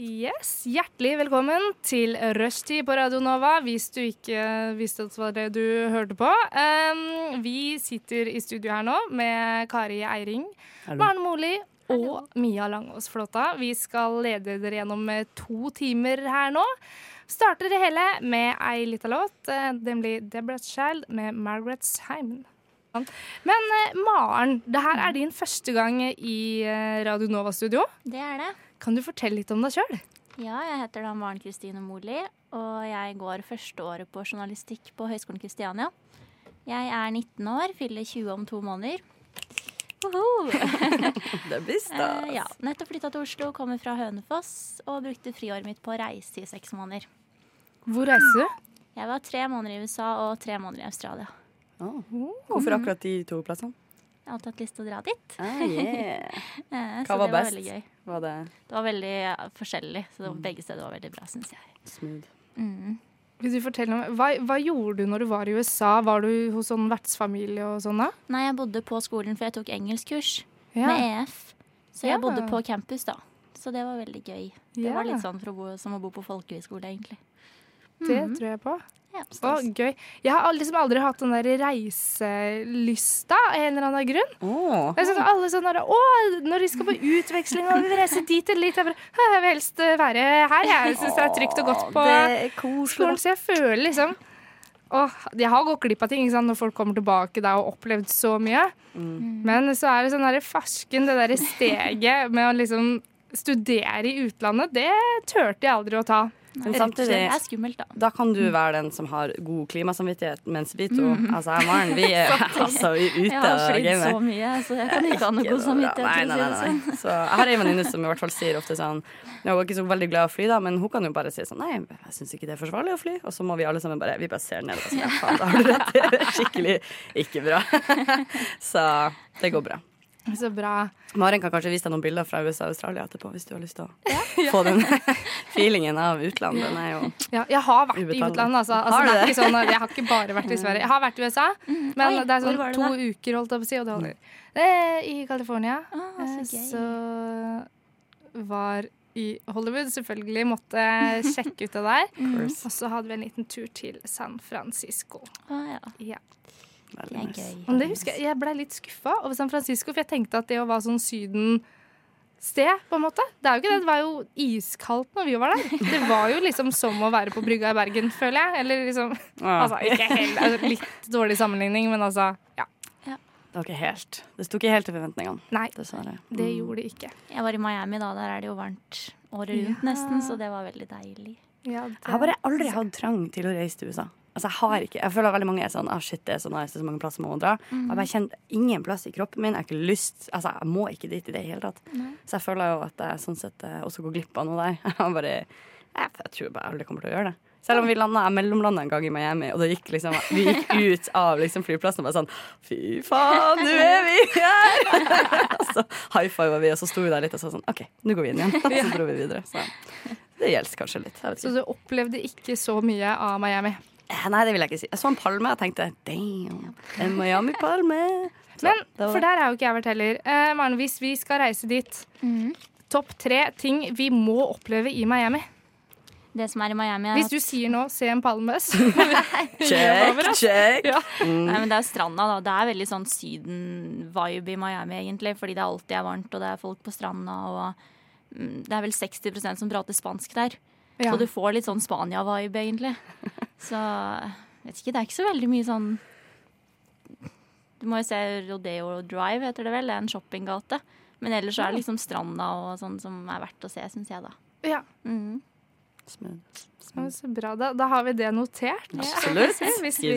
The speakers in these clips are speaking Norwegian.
Yes, Hjertelig velkommen til Rushtid på Radio Nova, hvis du ikke visste at det var det du hørte på. Um, vi sitter i studio her nå med Kari Eiring, Maren Moli og Mia Langås Flåta. Vi skal lede dere gjennom eh, to timer her nå. Starter det hele med ei lita låt, Den blir Deborah Child med Margaret Simon. Men eh, Maren, det her er din første gang i eh, Radio Nova-studio. Det er det. Kan du fortelle litt om deg sjøl? Ja, jeg heter da Maren Kristine Moli, og jeg går første året på journalistikk på Høgskolen Kristiania. Jeg er 19 år, fyller 20 om to måneder. Det blir stas. Uh, ja, nettopp flytta til Oslo, kommer fra Hønefoss og brukte friåret mitt på å reise i seks måneder. Hvor reiser du? Jeg var tre måneder i USA og tre måneder i Australia. Oh. Hvorfor akkurat de to plassene? Jeg har alltid hatt lyst til å dra dit. Ah, yeah. uh, Hva så var det var best? Var det Det var veldig ja, forskjellig, så det var, begge steder var veldig bra, syns jeg. smooth? Mm. Vil du fortelle om, hva, hva gjorde du når du var i USA? Var du hos sånn vertsfamilie og sånn da? Nei, jeg bodde på skolen, for jeg tok engelskkurs Ja. med EF. Så jeg Ja. bodde på campus, da. Så det var veldig gøy. Det Ja. var litt sånn for å bo, som å bo på folkehøyskole, egentlig. Det Mhm. tror jeg på. Ja, Å, gøy. Jeg har liksom aldri hatt den der reiselysta av en eller annen grunn. Å, Jeg sånn, alle sånn der, Å, når de skal på utveksling og vi vil reise dit eller dit Jeg bare, jeg vil helst være her. Jeg syns det er trygt og godt på det skolen. Så jeg føler liksom Åh, jeg har gått glipp av ting ikke sant, når folk kommer tilbake der og har opplevd så mye. Men så er det sånn der farsken, det derre steget med å liksom studere i utlandet, det turte jeg aldri å ta. Men samtidig er skummelt, da. da kan du være den som har god klimasamvittighet, mens vi to, altså jeg og Maren, vi er altså vi er ute Jeg har slitt så mye, så jeg kan ikke ha noe god samvittighet. Nei, nei, nei, sånn. nei. Så jeg har ei venninne som i hvert fall sier ofte sånn Hun er ikke så veldig glad i å fly, da, men hun kan jo bare si sånn Nei, jeg syns ikke det er forsvarlig å fly. Og så må vi alle sammen bare Vi bare ser ned og sier faen, da har du rett. Det er skikkelig ikke bra. Så det går bra. Så bra. Maren kan kanskje vise deg noen bilder fra USA og Australia etterpå, hvis du har lyst til å få den feelingen av utlandet. Den er jo Ja, jeg har vært i utlandet, altså. altså Har du det sånn, jeg har ikke bare vært i Sverige. Jeg har vært i USA, men Mm. Oi, det er sånn det to da? uker, holdt jeg på å si, og det holder. I California. Ah, Eh, så. Så var i Hollywood, selvfølgelig. Måtte sjekke ut det der. course. Og så hadde vi en liten tur til San Francisco. Ah, ja. Ja. Veldig Det er nice. gøy. Men det husker jeg, jeg ble litt skuffa over San Francisco, for jeg tenkte at det å være sånn Syden-sted, på en måte Det er jo ikke det, det var jo iskaldt når vi var der. Det var jo liksom som å være på brygga i Bergen, føler jeg. Eller liksom Ah, Altså, ikke helt, altså, litt dårlig sammenligning, men altså Ja. det var ikke helt Det sto ikke helt til forventningene, Nei, dessverre. det gjorde det ikke. Jeg var i Miami da, der er det jo varmt året rundt Ja. nesten, så det var veldig deilig. Ja, det, Jeg har bare aldri hatt trang til å reise til USA. Altså, jeg har ikke, jeg føler veldig mange er sånn ah, shit, det er så nice, det er så mange plasser man må dra. Jeg har bare kjent ingen plass i kroppen min. Jeg har ikke lyst Altså, jeg må ikke dit i det hele tatt. Så jeg føler jo at jeg sånn sett eh, også går glipp av noe der. Jeg bare jeg, jeg tror bare aldri kommer til å gjøre det. Selv om vi landa, jeg mellomlanda en gang i Miami, og da gikk liksom, vi gikk ut av liksom flyplassen og bare sånn Fy faen, nå er vi her! så high five vi, og så sto vi der litt og sa sånn OK, nå går vi inn igjen. Og så dro vi videre. Så det gjelder kanskje litt. Jeg. Så du opplevde ikke så mye av Miami. Eh, Nei, det vil jeg ikke si. Jeg så en palme og tenkte damn, en Miami-palme. Men var- for der har jo ikke jeg vært heller. Eh, Maren, hvis vi skal reise dit, topp tre ting vi må oppleve i Miami. Det som er i Miami, er Hvis du sier nå 'se en palme', så Check, check. Ja. Nei, men det er stranda, da. Det er veldig sånn Syden-vibe i Miami, egentlig. Fordi det alltid er varmt, og det er folk på stranda, og mm, det er vel 60% som prater spansk der. Ja. Så du får litt sånn Spania-vibe, egentlig. Så vet ikke, det er ikke så veldig mye sånn Du må jo se Rodeo Drive, heter det vel. Det er en shoppinggate. Men ellers så er det liksom stranda og sånn som er verdt å se, syns jeg, da. Ja, Mm. Smooth. men Så bra. Da, da har vi det notert. Absolutt. Hvis vi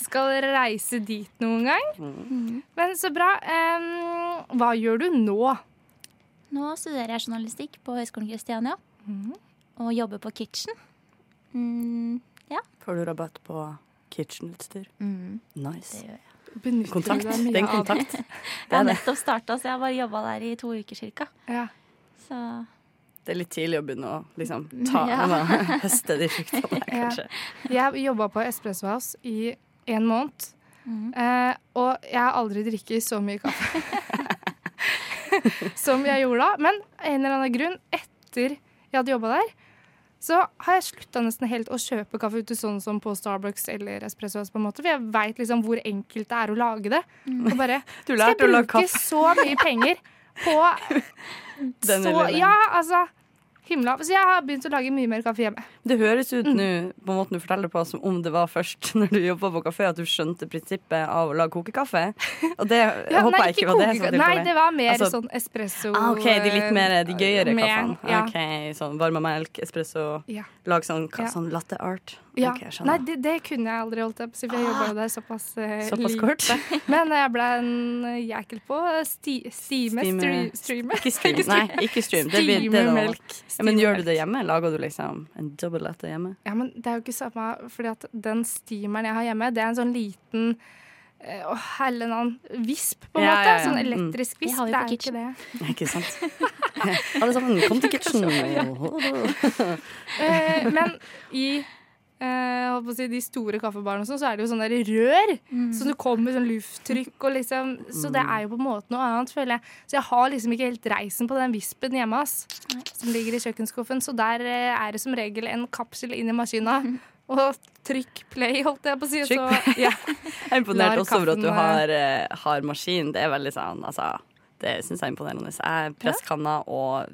skal reise dit noen gang. Mm. Men så bra. Um, hva gjør du nå? Nå studerer jeg journalistikk på Høgskolen Kristiania. Og jobber på Kitchen. Mm, Får du rabatt på kitchenutstyr? mm, Nice. det gjør jeg. Benytter Kontakt. Det er en kontakt. Jeg har nettopp starta, så jeg har bare jobba der i to uker cirka. Ja. Så Det er litt tidlig å begynne å liksom ta Ja. høste de fruktene, der, kanskje. Jeg jobba på Espresso House i en måned. mm. Eh, og jeg har aldri drikket så mye kaffe som jeg gjorde da. Men av en eller annen grunn, etter jeg hadde jobba der, så har jeg slutta nesten helt å kjøpe kaffe ute sånn som på Starbucks eller Espresso på en måte, For jeg veit liksom hvor enkelt det er å lage det. Og bare Du Skal jeg bruke så mye penger på Den så Ja, altså Himla. Så jeg har begynt å lage mye mer kaffe hjemme. Det høres ut Mm. nå, på måten du forteller på, som om det var først når du jobba på kafé at du skjønte prinsippet av å lage kokekaffe. Og det Ja, håper nei, jeg ikke var det som Nei, det var mer Altså- sånn espresso Ah, OK, de litt mer de gøyere med- kaffene. Ja. Ok, Sånn varma melk, espresso, Ja. lag sånn, Ja. sånn latte art. Ja. Ok, jeg Nei, det, det kunne jeg aldri, holdt opp Siden for jeg jobba jo der såpass, uh, Såpass kort. Men jeg ble en jækel på sti, stime, Stime- stre. Ikke stream. Nei, ikke stream. Det, blir- det Stime melk. Ja, men gjør du det hjemme? Lager du liksom en double latte hjemme? Ja, men det er jo ikke samme, fordi at den steameren jeg har hjemme, det er en sånn liten å helle noen Visp, på en Ja, måte. ja, ja. Sånn Mm. elektrisk visp. har Det er ikke det. Ja, Ikke sant? Alle sammen, kom til kitchen. Eh, men i eh, å si, de store kaffebarene sånn, så er det jo sånne der rør. Så det kommer sånn lufttrykk og liksom Så det er jo på en måte noe annet, føler jeg. Så jeg har liksom ikke helt reisen på den vispen hjemme, ass. Som ligger i kjøkkenskuffen. Så der uh, er det som regel en kapsel inn i maskina. Og trykk play, holdt jeg på å si. Så, ja. Jeg er imponert også over at du har, uh, har maskin. Det er veldig sånn, altså det syns jeg er imponerende. Jeg presskanna og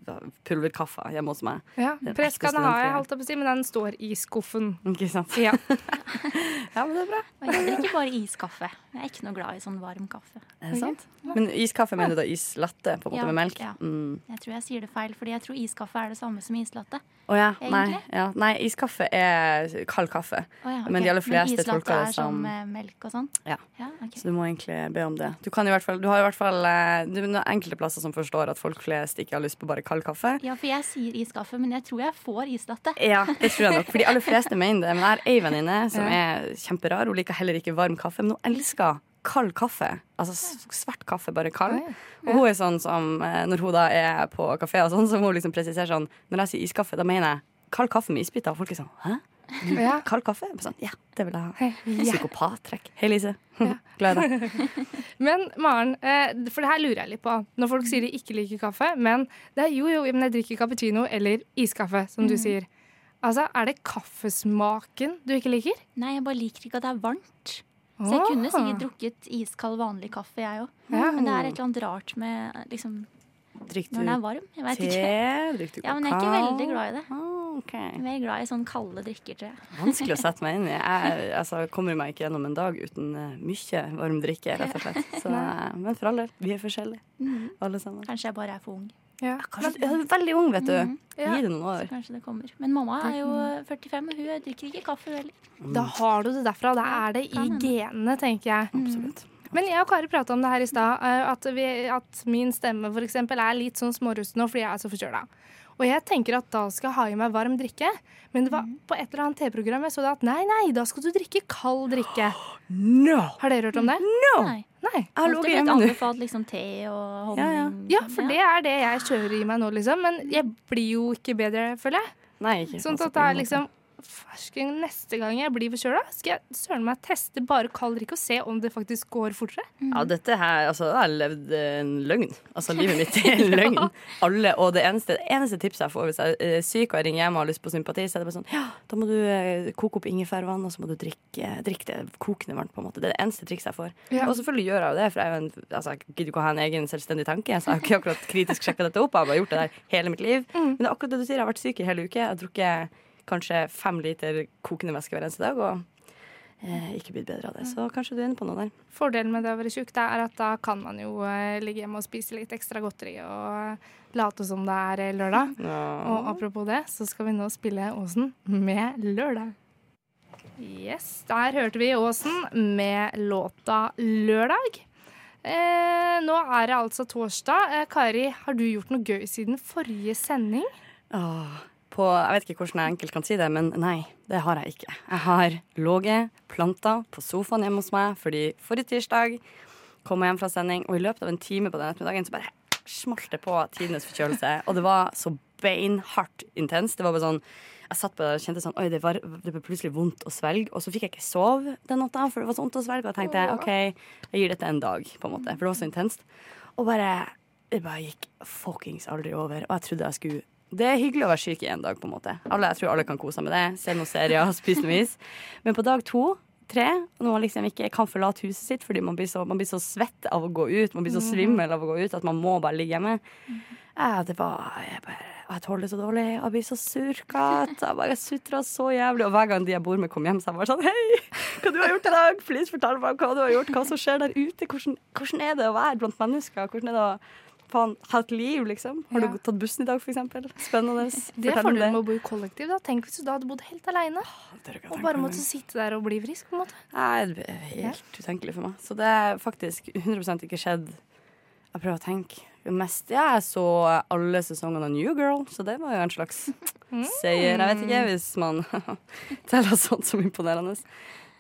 pulverkaffe hjemme hos meg. ja. Presskanna har jeg, holdt jeg på å si, men den står i skuffen. Ikke sant? Ja. Ja, men det er bra. Og jeg drikker bare iskaffe. Jeg er ikke noe glad i sånn varm kaffe. Er det sant? Men iskaffe mener du da islatte på en måte Ja, med melk? ja. Mm. Jeg tror jeg sier det feil, fordi jeg tror iskaffe er det samme som islatte. Å ja. Nei, ja. Nei, iskaffe er kald kaffe. Å ja, Men de aller fleste islatte tolker det er som- som eh, melk og sånn? Ja. ja ok. Så du må egentlig be om det. Du, kan i hvert fall, du har i hvert fall eh, du, er enkelte plasser som forstår at folk flest ikke har lyst på bare kald kaffe. Ja, for jeg sier iskaffe, men jeg tror jeg får islatte. Ja, det tror jeg nok. For de aller fleste mener det. Men jeg har ei venninne som er kjemperar. Hun liker heller ikke varm kaffe, men hun elsker kald kaffe. Altså svart kaffe, bare kald. Og hun er sånn som eh, når hun da er på kafé og sånn, så må hun liksom presisere sånn Når jeg sier iskaffe, da mener jeg kald kaffe med isbiter. Og folk er sånn Hæ? Ja. Kald kaffe? Sånn, ja, det vil jeg ha. Hei, ja. Psykopattrekk. Hei, Lise. Glad i deg. Men Maren, eh, for det her lurer jeg litt på. Når folk sier de ikke liker kaffe, men det er jo jo, men jeg drikker cappuccino eller iskaffe, som du sier. Altså, Er det kaffesmaken du ikke liker? Nei, jeg bare liker ikke at det er varmt. Så jeg kunne sikkert drukket iskald vanlig kaffe, jeg òg. Ja. Men det er et eller annet rart med liksom, Drikker når den er varm. Jeg vet te? ikke. Drikker du Ja, men jeg er ikke veldig glad i det. Ah, ok. Jeg er mer glad i sånn kalde drikker, tror jeg. Vanskelig å sette meg inn i. Jeg altså, kommer meg ikke gjennom en dag uten eh, mye varm drikke, rett og slett. Så, eh, men for all del, vi er forskjellige, mm. alle sammen. Kanskje jeg bare er for ung. Ja. Kanskje, du er veldig ung, vet du. Mhm. Ja. Gi det noen Så kanskje det kommer. Men mamma er jo 45, og hun drikker ikke kaffe heller. Da har du det derfra. Da er det i genene, tenker jeg. Absolutt. Men jeg og Kari prata om det her i stad, eh, at, at min stemme for eksempel, er litt sånn smårusten nå fordi jeg er så forkjøla. Og jeg tenker at da skal jeg ha i meg varm drikke. Men det var på et eller annet TV-program jeg så det at nei, nei, da skal du drikke kald drikke. No! Har dere hørt om det? Nei. Nei. Jeg har ligget blitt hjemme nå. anbefalt liksom te og Ja, ja. Ja, for det er det jeg kjører i meg nå, liksom. Men jeg blir jo ikke bedre, føler jeg. Nei, ikke Sånn altså, at det er måte. liksom fersken neste gang jeg blir forkjøla, skal jeg søren meg teste bare kald drikk og se om det faktisk går fortere. Ja, dette her, altså, jeg har levd en løgn. Altså, livet mitt er en løgn. Alle, og det eneste, det eneste tipset jeg får hvis jeg er syk og jeg ringer hjem og har lyst på sympati, så er det bare sånn Ja, da må du eh, koke opp ingefærvann, og så må du drikke, drikke det kokende varmt, på en måte. Det er det eneste trikset jeg får. Ja. Og selvfølgelig gjør jeg jo det, for jeg, er jo en, altså, jeg gidder ikke å ha en egen selvstendig tanke, så jeg har ikke akkurat kritisk sjekka dette opp. Jeg har bare gjort det der hele mitt liv. Men det er akkurat det du sier, jeg har vært syk i hele uke. Jeg har drukket kanskje fem liter kokende væske hver eneste dag, og eh, ikke blitt bedre av det. Så kanskje du er inne på noe der. Fordelen med det å være tjukk, er at da kan man jo eh, ligge hjemme og spise litt ekstra godteri og eh, late som det er lørdag. lørdag. Og apropos det, så skal vi nå spille Åsen med lørdag. Yes, der hørte vi Åsen med låta 'Lørdag'. Eh, nå er det altså torsdag. Eh, Kari, har du gjort noe gøy siden forrige sending? Åh, på, jeg vet ikke hvordan jeg enkelt kan si det, men nei, det har jeg ikke. Jeg har ligget planta på sofaen hjemme hos meg fordi forrige tirsdag kom jeg hjem fra sending, og i løpet av en time på den ettermiddagen så bare smalt det på tidenes forkjølelse. Og det var så beinhardt intenst. Det var bare sånn jeg satt på det og kjente sånn Oi, det, var, det ble plutselig vondt å svelge. Og så fikk jeg ikke sove den natta, for det var så vondt å svelge. Og jeg tenkte OK, jeg gir dette en dag, på en måte. For det var så intenst. Og bare Det bare gikk fuckings aldri over. Og jeg trodde jeg skulle det er hyggelig å være syk i en dag, på en måte. Alle, jeg tror alle kan kose seg med det. Se noen serier, spise noe is. Men på dag to, tre, når man liksom ikke kan forlate huset sitt fordi man blir, så, man blir så svett av å gå ut, man blir så svimmel av å gå ut at man må bare ligge hjemme. Ja, det var Jeg, bare, jeg tåler det så dårlig. Jeg blir så surkete. Jeg bare sutra så jævlig. Og hver gang de jeg bor med, kom hjem, så jeg bare sånn Hei, hva du har gjort i dag? Please, fortell meg hva du har gjort. Hva som skjer der ute? Hvordan, hvordan er det å være blant mennesker? Hvordan er det å faen, ha et liv, liksom? Har Ja. du tatt bussen i dag, eksempel? Spennende. Det er fordelen med å bo i kollektiv. da Tenk hvis du da hadde bodd helt aleine å og bare måtte sitte der og bli frisk. på en måte Nei, det er helt utenkelig for meg. Så det er faktisk 100 ikke skjedd. Jeg prøver å tenke. Mest, ja, jeg så alle sesongene av New Girl, så det var jo en slags seier. Jeg vet ikke hvis man teller sånt som imponerende.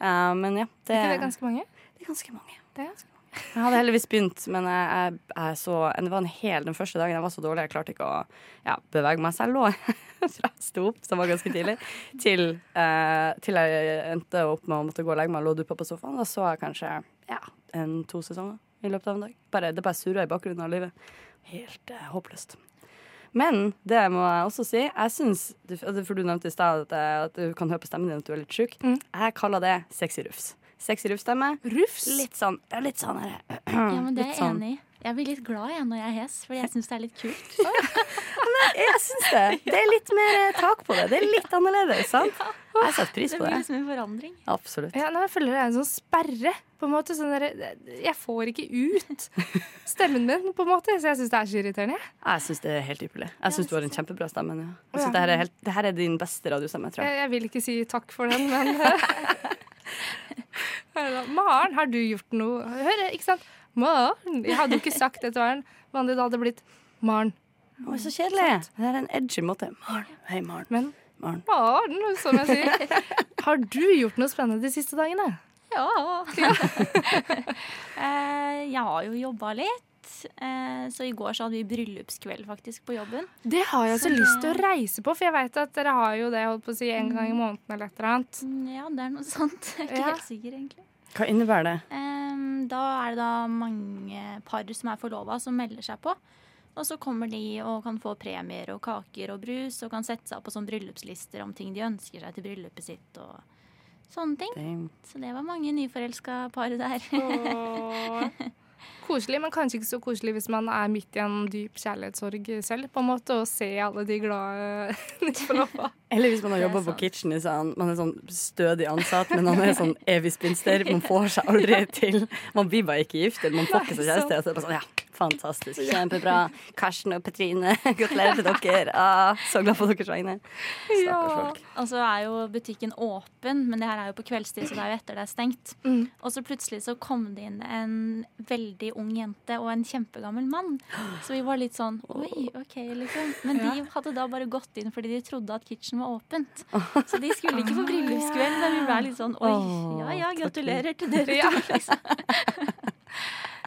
Uh, men ja, det, Er ikke det ganske mange? det er ganske mange. Det er ganske. Jeg hadde heldigvis begynt, men jeg, jeg, jeg så Det var en hel den første dagen jeg var så dårlig, jeg klarte ikke å ja, bevege meg. Så jeg lå fra jeg sto opp, som var ganske tidlig, til, eh, til jeg endte opp med å måtte gå og legge meg og lå duppa på sofaen. Da så jeg kanskje ja, en, to sesonger i løpet av en dag. Bare, det bare surra i bakgrunnen av livet. Helt eh, håpløst. Men det må jeg også si. Jeg synes, For du nevnte i stad at, eh, at du kan høre på stemmen din at du er litt sjuk. Mm. Jeg kaller det sexy rufs. Sexy rufsstemme. Rufs? Litt sånn, ja, litt sånn her. Ja, men det er jeg sånn. enig i. Jeg blir litt glad igjen når jeg er hes, fordi jeg syns det er litt kult. Jeg syns det. Det er litt mer eh, tak på det. Det er litt annerledes, sant? Jeg setter pris på Det Det blir det. liksom en forandring. Absolutt. Ja, nei, jeg føler det er en sånn sperre. På en måte, sånn der, jeg får ikke ut stemmen min, på en måte, så jeg syns det er så irriterende. jeg. Jeg syns det er helt ypperlig. Jeg syns du har en kjempebra stemme. Ja. Jeg synes det, her er helt, det her er din beste radiostemme, tror jeg. Jeg, jeg vil ikke si takk for den, men Maren, har du gjort noe Hør, ikke sant? Maren. Jeg hadde jo ikke sagt det til Maren. Vanlig da hadde det blitt Maren. Å, så kjedelig. Det er en edgy måte. Maren. Hei, Maren. Men Maren. Maren, som jeg sier. Har du gjort noe spennende de siste dagene? Ja. Eh, jeg har jo jobba litt. Eh, Så i går så hadde vi bryllupskveld faktisk på jobben. Det har jeg så Så- lyst til å reise på, for jeg vet at dere har jo det holdt på å si, en gang i måneden eller et eller annet. Mm, Ja, det er noe sånt. Jeg er ikke Ja. helt sikker, egentlig. Hva innebærer det? Da er det da mange par som er forlova, som melder seg på. Og så kommer de og kan få premier og kaker og brus og kan sette seg opp på sånne bryllupslister om ting de ønsker seg til bryllupet sitt og sånne ting. Damn. Så det var mange nyforelska par der. Koselig, men kanskje ikke så koselig hvis man er midt i en dyp kjærlighetssorg selv, på en måte, og ser alle de glade nyforlova. Eller hvis man har jobba på kitchen så er man er sånn stødig ansatt, men man er sånn evig spinster. Man får seg aldri til Man blir bare ikke gift, eller man får ikke seg kjæreste. Og så er det bare sånn, ja, fantastisk. Kjempebra. Karsten og Petrine, gratulerer til dere. Ah, så glad på deres vegne. Ja. Og så er jo butikken åpen, men det her er jo på kveldstid, så det er jo etter det er stengt. Mm. Og så plutselig så kom det inn en veldig ung jente og en kjempegammel mann. Så vi var litt sånn oi, OK, liksom. Men de hadde da bare gått inn fordi de trodde at kitchen var åpent. Så de skulle ikke på bryllupskveld, men vi ble litt sånn oi, ja ja, gratulerer til dere Ja.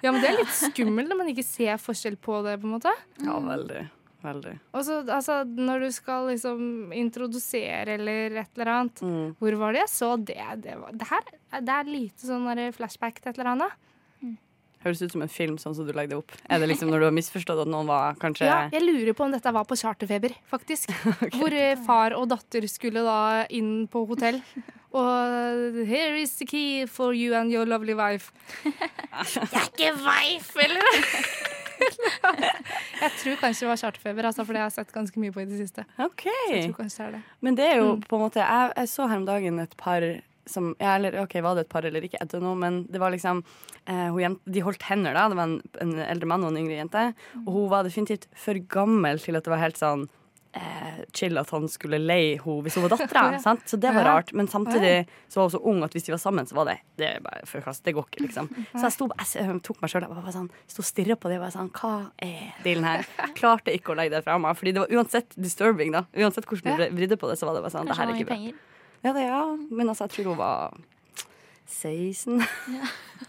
Ja, men det er litt skummelt når man ikke ser forskjell på det, på en måte. Ja, veldig. Veldig. Og så, altså, når du skal liksom introdusere eller et eller annet, Mm. hvor var det jeg så det? Det, var, det her det er lite sånn der flashback til et eller annet. Høres ut som en film sånn som du det opp. Er det liksom når du har misforstått at noen var kanskje Ja, jeg lurer på om dette var på charterfeber, faktisk. Hvor eh, far og datter skulle da inn på hotell. Og here is the key for you and your lovely wife. Jeg er ikke wife, eller? jeg tror kanskje det var charterfeber, altså, for det har jeg sett ganske mye på i det siste. OK. Jeg tror kanskje det er det. Men det er jo Mm. på en måte Jeg, jeg så her om dagen et par som ja, eller, OK, var det et par eller ikke? Etter noe, men det var liksom eh, jente, De holdt hender, da. Det var en, en eldre mann og en yngre jente. Og hun var definitivt for gammel til at det var helt sånn eh, chill at han skulle leie henne hvis hun var dattera. ja. Så det var rart. Men samtidig så var hun så ung at hvis de var sammen, så var det det forkast. Det går ikke, liksom. Så jeg, sto, jeg, tok meg sjøl og sånn, sto og stirra på det og var sånn Hva er dealen her? Klarte ikke å legge det fra meg. Fordi det var uansett disturbing, da. Uansett hvordan du vridde på det, så var det bare sånn Det her er ikke bra. Ja, det, ja. Men altså, jeg tror hun var 16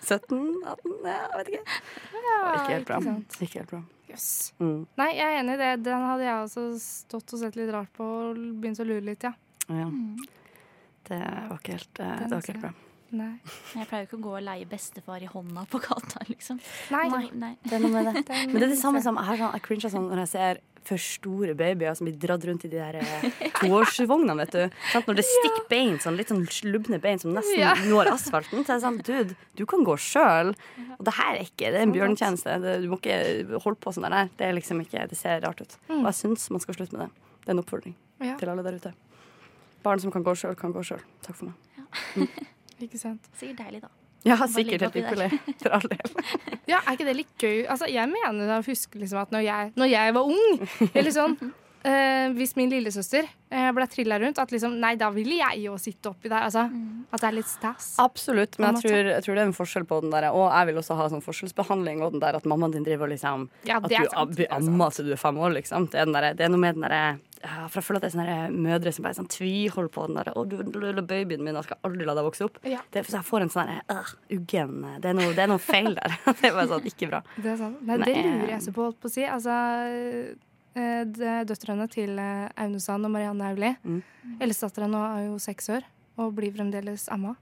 17? 18? Ja, jeg vet ikke. Ikke helt bra. ikke helt bra. Yes. Mm. Nei, jeg er enig i det. Den hadde jeg også stått og sett litt rart på og begynt å lure litt, ja. Ja. Det var ikke helt, eh, det var ikke helt bra. Nei. Jeg pleier jo ikke å gå og leie bestefar i hånda på gata, liksom. Nei. Nei, nei. Det er noe med det. Men det er det samme som jeg, har sånn, jeg cringer sånn når jeg ser for store babyer som blir dratt rundt i de der eh, toårsvognene, vet du. Sant? Når det stikker bein, sånn litt sånn slubne bein som nesten Ja. når asfalten. Så er det sånn, dude, du kan gå sjøl. Og det her er ikke Det er en bjørnetjeneste. Du må ikke holde på sånn der. Det er liksom ikke Det ser rart ut. Og jeg syns man skal slutte med det. Det er en oppfordring Ja, til alle der ute. Barn som kan gå sjøl, kan gå sjøl. Takk for meg. ikke sant. Sikkert deilig, da. Ja, sikkert helt ypperlig. For all del. Ja, Er ikke det litt gøy? Altså, Jeg mener å huske liksom at når jeg, når jeg var ung eller sånn, eh, Hvis min lillesøster eh, ble trilla rundt, at liksom Nei, da ville jeg jo sitte oppi der. Altså, At det er litt stas. Absolutt, men jeg tror, jeg tror det er en forskjell på den der Og jeg vil også ha sånn forskjellsbehandling og den der at mammaen din driver og liksom Ja, At du ammer er til du er fem år, liksom. Det er, den der, det er noe med den derre ja, For jeg føler at det er sånne mødre som bare sånn tviholder på den der 'Å, du du, du, babyen min, jeg skal aldri la deg vokse opp'. Ja. Det, så jeg får en sånn derre øh, uggen Det er noe, det er noe feil der. det er bare sånn, ikke bra. Det er sant. Nei, Nei. det eh, lurer jeg så på, holdt på å si. Altså, eh, døtrene til eh, Aune Sand og Marianne Aulie. Mm. Eldstedattera nå er jo seks år og blir fremdeles amma.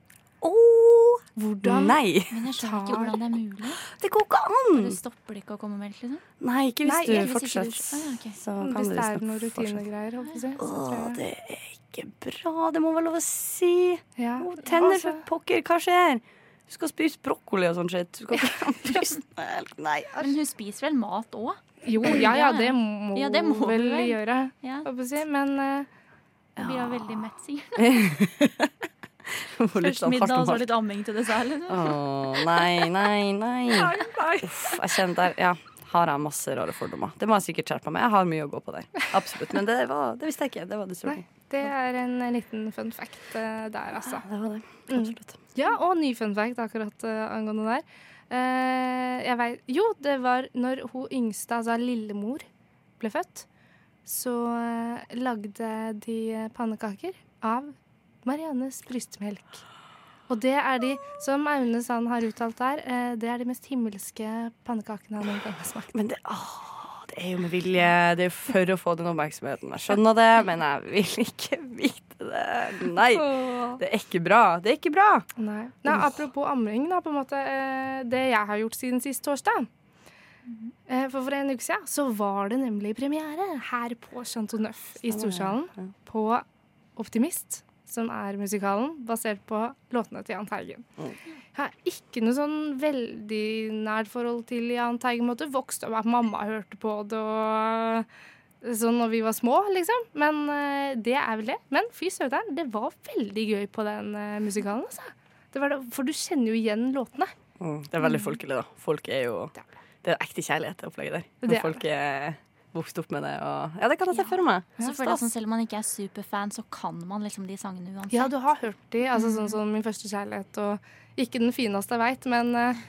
Åh, Hvordan Nei! Men jeg skjønner ikke hvordan det er mulig. Det går ikke an! Det stopper det ikke å komme melk, liksom? Nei, ikke hvis Nei, du fortsetter. du- Ah, ja, okay. Så kan Hvis det er noen rutinegreier, å Åh, det er ikke bra. Det må være lov å si. Ja. Oh, tenner Altså, for pokker, hva skjer? Du skal spise brokkoli og sånn shit. Du skal ikke ha brystmelk. Nei. Men hun spiser vel mat òg? Jo, ja ja, det må, Ja, det må vel vi gjøre, Ja. holdt på å si. Men uh, Vi blir veldig mett, sikkert. Først sånn middag, og så litt amming til dessert. Liksom. Åh, nei, nei, nei. Uff, jeg kjenner der, ja, har jeg masse rare fordommer. Det må jeg sikkert skjerpe meg. Jeg har mye å gå på der. Absolutt. Men det, var, det visste jeg ikke. Det var nei, det er en liten fun fact uh, der, altså. Det var det. Mm. Ja, og ny fun fact akkurat uh, angående der. Eh, jeg vet, jo, det var når hun yngste, altså lillemor, ble født, så eh, lagde de pannekaker av Mariannes brystmelk. Og det er de, som Aune Sand har uttalt der, eh, det er de mest himmelske pannekakene han har smakt. Men det, åh, det er jo med vilje. Det er jo for å få den oppmerksomheten. Jeg skjønner det, men jeg vil ikke vite det. Nei. Det er ikke bra. Det er ikke bra. Nei. Nei, apropos amming, da, på en måte. eh, Det jeg har gjort siden sist torsdag. Eh, For for en uke siden så var det nemlig premiere her på Chantoneuf Neuf i Storsalen på Optimist, som er musikalen basert på låtene til Jahn Teigen. Jeg har ikke noe sånn veldig nært forhold til Jahn Teigen. Måtte Vokste opp med at mamma hørte på det og sånn når vi var små, liksom. Men eh, det er vel det. Men fy søren, det var veldig gøy på den eh, musikalen, altså. Det var det, for du kjenner jo igjen låtene. Mm, det er veldig folkelig, da. Folk er jo Det er ekte kjærlighet, det opplegget der. Det er folk er vokst opp med det. Og, ja, det kan jeg se for meg. Så føler jeg sånn, Selv om man ikke er superfan, så kan man liksom de sangene uansett. Ja, du har hørt de. Altså sånn som Min første kjærlighet og ikke den fineste jeg veit, men uh,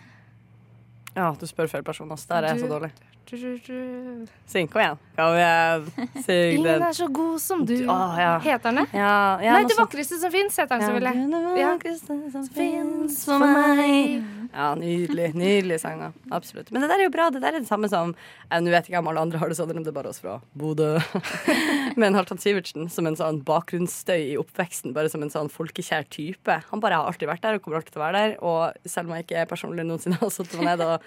Ja, du spør feil person. ass. Der er jeg så dårlig. Syng, kom igjen. Kom igjen. Syng Ingen den. er så god som du. Å, ja. Heter den det? Ja, ja, Nei, det vakreste som fins, heter den Ja, selvfølgelig. det Ja. vakreste som finnes for meg. Ja, nydelig. Nydelige sanger. Absolutt. Men det der er jo bra. Det der er det samme som eh, Nå vet ikke om alle andre har det sånn, det er bare oss fra Bodø. Men Halvdan Sivertsen som en sånn bakgrunnsstøy i oppveksten, bare som en sånn folkekjær type. Han bare har alltid vært der og kommer alltid til å være der. Og selv om jeg ikke personlig noensinne har sittet meg ned og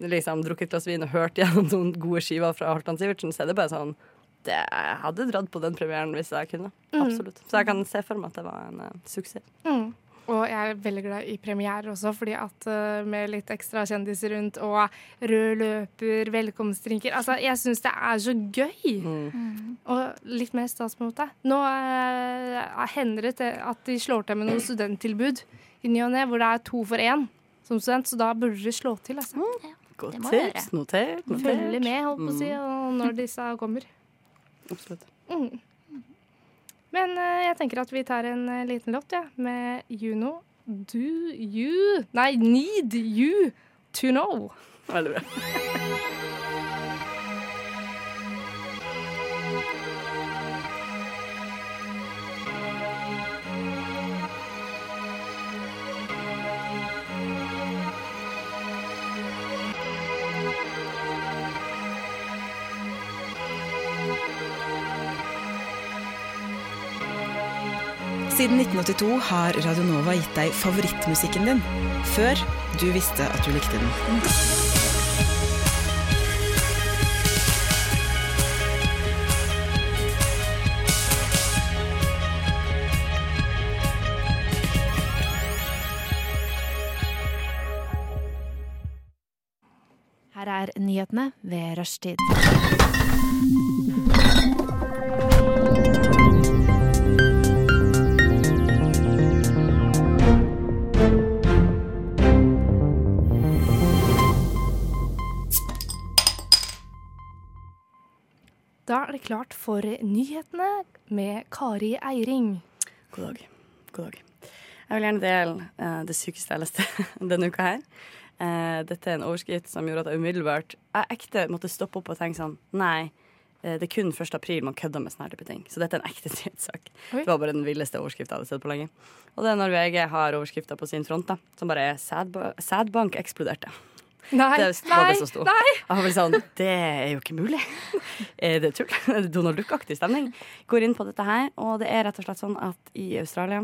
liksom drukket et glass vin og hørt gjennom noen gode skiver fra Halvdan Sivertsen, så er det bare sånn det, Jeg hadde dratt på den premieren hvis jeg kunne. Absolutt. Så jeg kan se for meg at det var en uh, suksess. Mm. Og jeg er veldig glad i premierer også, fordi at uh, med litt ekstra kjendiser rundt og rød løper, velkomstdrinker Altså, jeg syns det er så gøy! Mm. Og litt mer stas på en måte. Nå uh, hender det at de slår til med noen studenttilbud i ny og ne, hvor det er to for én som student, så da burde de slå til. Altså. Godt tips. Notert. notert. Følge med, holdt på å si, og når disse kommer. Absolutt. Men uh, jeg tenker at vi tar en uh, liten låt, ja, med Juno. Do you Nei, need you to know. Veldig bra. Siden 1982 har Radionova gitt deg favorittmusikken din, før du visste at du likte den. Her er nyhetene ved rushtid. Da er det klart for nyhetene med Kari Eiring. God dag. God dag. Jeg vil gjerne dele uh, det sykeste jeg leste denne uka her. Uh, dette er en overskrift som gjorde at jeg umiddelbart Jeg ekte måtte stoppe opp og tenke sånn Nei, uh, det er kun 1. april man kødder med sånne type ting. Så dette er en ekte nyhetssak. Det var bare den villeste overskrifta jeg hadde sett på lenge. Og det er når VG har overskrifta på sin front, da, som bare er «Sædba- 'Sædbank eksploderte'. Nei, Det var nei, det som sto. nei! Jeg var sånn, Det er jo ikke mulig. Er det tull? Er det Donald Duck-aktig stemning. Går inn på dette her, og det er rett og slett sånn at i Australia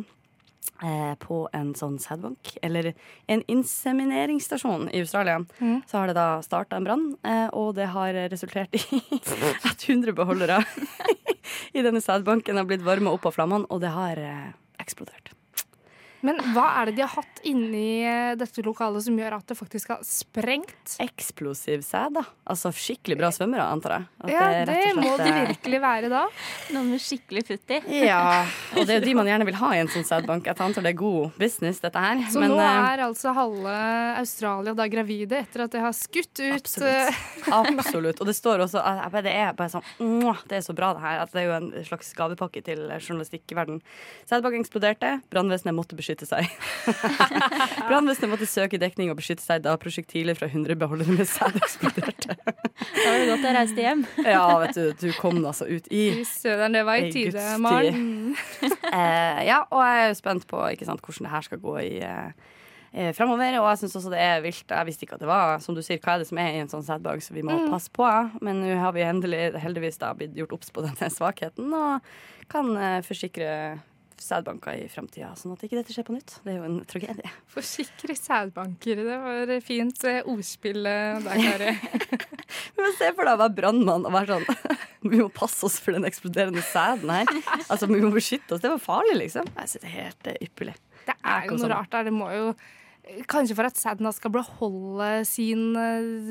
eh, på en sånn sædbank, eller en insemineringsstasjon i Australia, Mm. så har det da starta en brann, eh, og det har resultert i at 100 beholdere i denne sædbanken har blitt varma opp av flammene, og det har eh, eksplodert. Men hva er det de har hatt inni eh, dette lokalet som gjør at det faktisk har sprengt? Eksplosiv sæd, da. Altså skikkelig bra svømmere, antar jeg. At Ja, rett det og må de eh, virkelig være da. Noen med skikkelig futt i. Ja, og det er jo de man gjerne vil ha i en sånn sædbank. Jeg antar det er god business, dette her. Så Men, nå eh, er altså halve Australia da gravide etter at de har skutt ut Absolutt. Absolutt. Og det står også Det er bare sånn Det er så bra, det her. At det er jo en slags gavepakke til journalistikkverden. Sædbanken eksploderte. Brannvesenet måtte beskytte seg. Brannvesenet måtte søke dekning og beskytte seg da prosjektiler fra 100 beholdere med sæd eksploderte. Da var det godt jeg reiste hjem. Ja, vet du, du kom altså ut i søren, det var i tide, Maren. Eh, ja, og jeg er jo spent på ikke sant, hvordan det her skal gå i eh, eh, fremover. Og jeg syns også det er vilt. Jeg visste ikke at det var Som du sier, hva er det som er i en sånn sædbag, så vi må passe på. Men nå har vi endelig, heldigvis da blitt gjort obs på denne svakheten, og kan eh, forsikre sædbanker i framtida, sånn at ikke dette skjer på nytt. Det er jo en tragedie. Forsikre sædbanker. Det var fint eh, ordspill eh, der, Kari. Men se for deg å være brannmann og være sånn Vi må passe oss for den eksploderende sæden her. Altså, vi må beskytte oss. Det var farlig, liksom. Jeg synes det er helt eh, ypperlig. Det er jo noe rart der. Det må jo Kanskje for at sæden skal beholde sin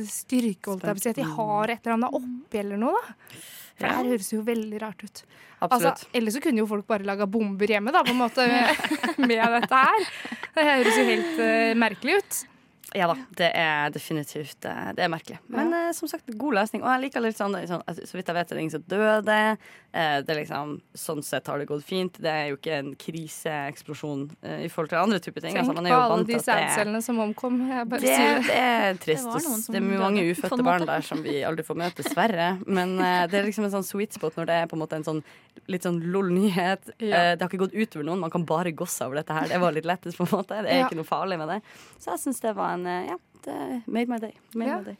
styrke, holdt jeg på å si. At de har et eller annet oppi eller noe, da. For det her høres jo veldig rart ut. Altså, Absolutt. ellers så kunne jo folk bare laga bomber hjemme, da, på en måte, med, med dette her. Det høres jo helt uh, merkelig ut. Ja da, det er definitivt eh, Det er merkelig. Men eh, som sagt, god løsning. Og jeg liker litt sånn, sånn altså, Så vidt jeg vet, er det ingen som døde. Eh, det er liksom, sånn sett har det gått fint. Det er jo ikke en kriseeksplosjon i forhold til andre typer ting. Tenk Altså, man er jo vant de til at det er som omkom. Det, det. er trist. Det er mange ufødte barn der som vi aldri får møte, dessverre. Men det er liksom en sånn sweet spot når det er på en måte en sånn litt sånn lol-nyhet. Ja. Det har ikke gått utover noen, man kan bare gosse over dette her. Det var litt lettest, på en måte. Det er Ja. ikke noe farlig med det. Så jeg syns det var en eh, Ja, det made my day. Made Ja. my day.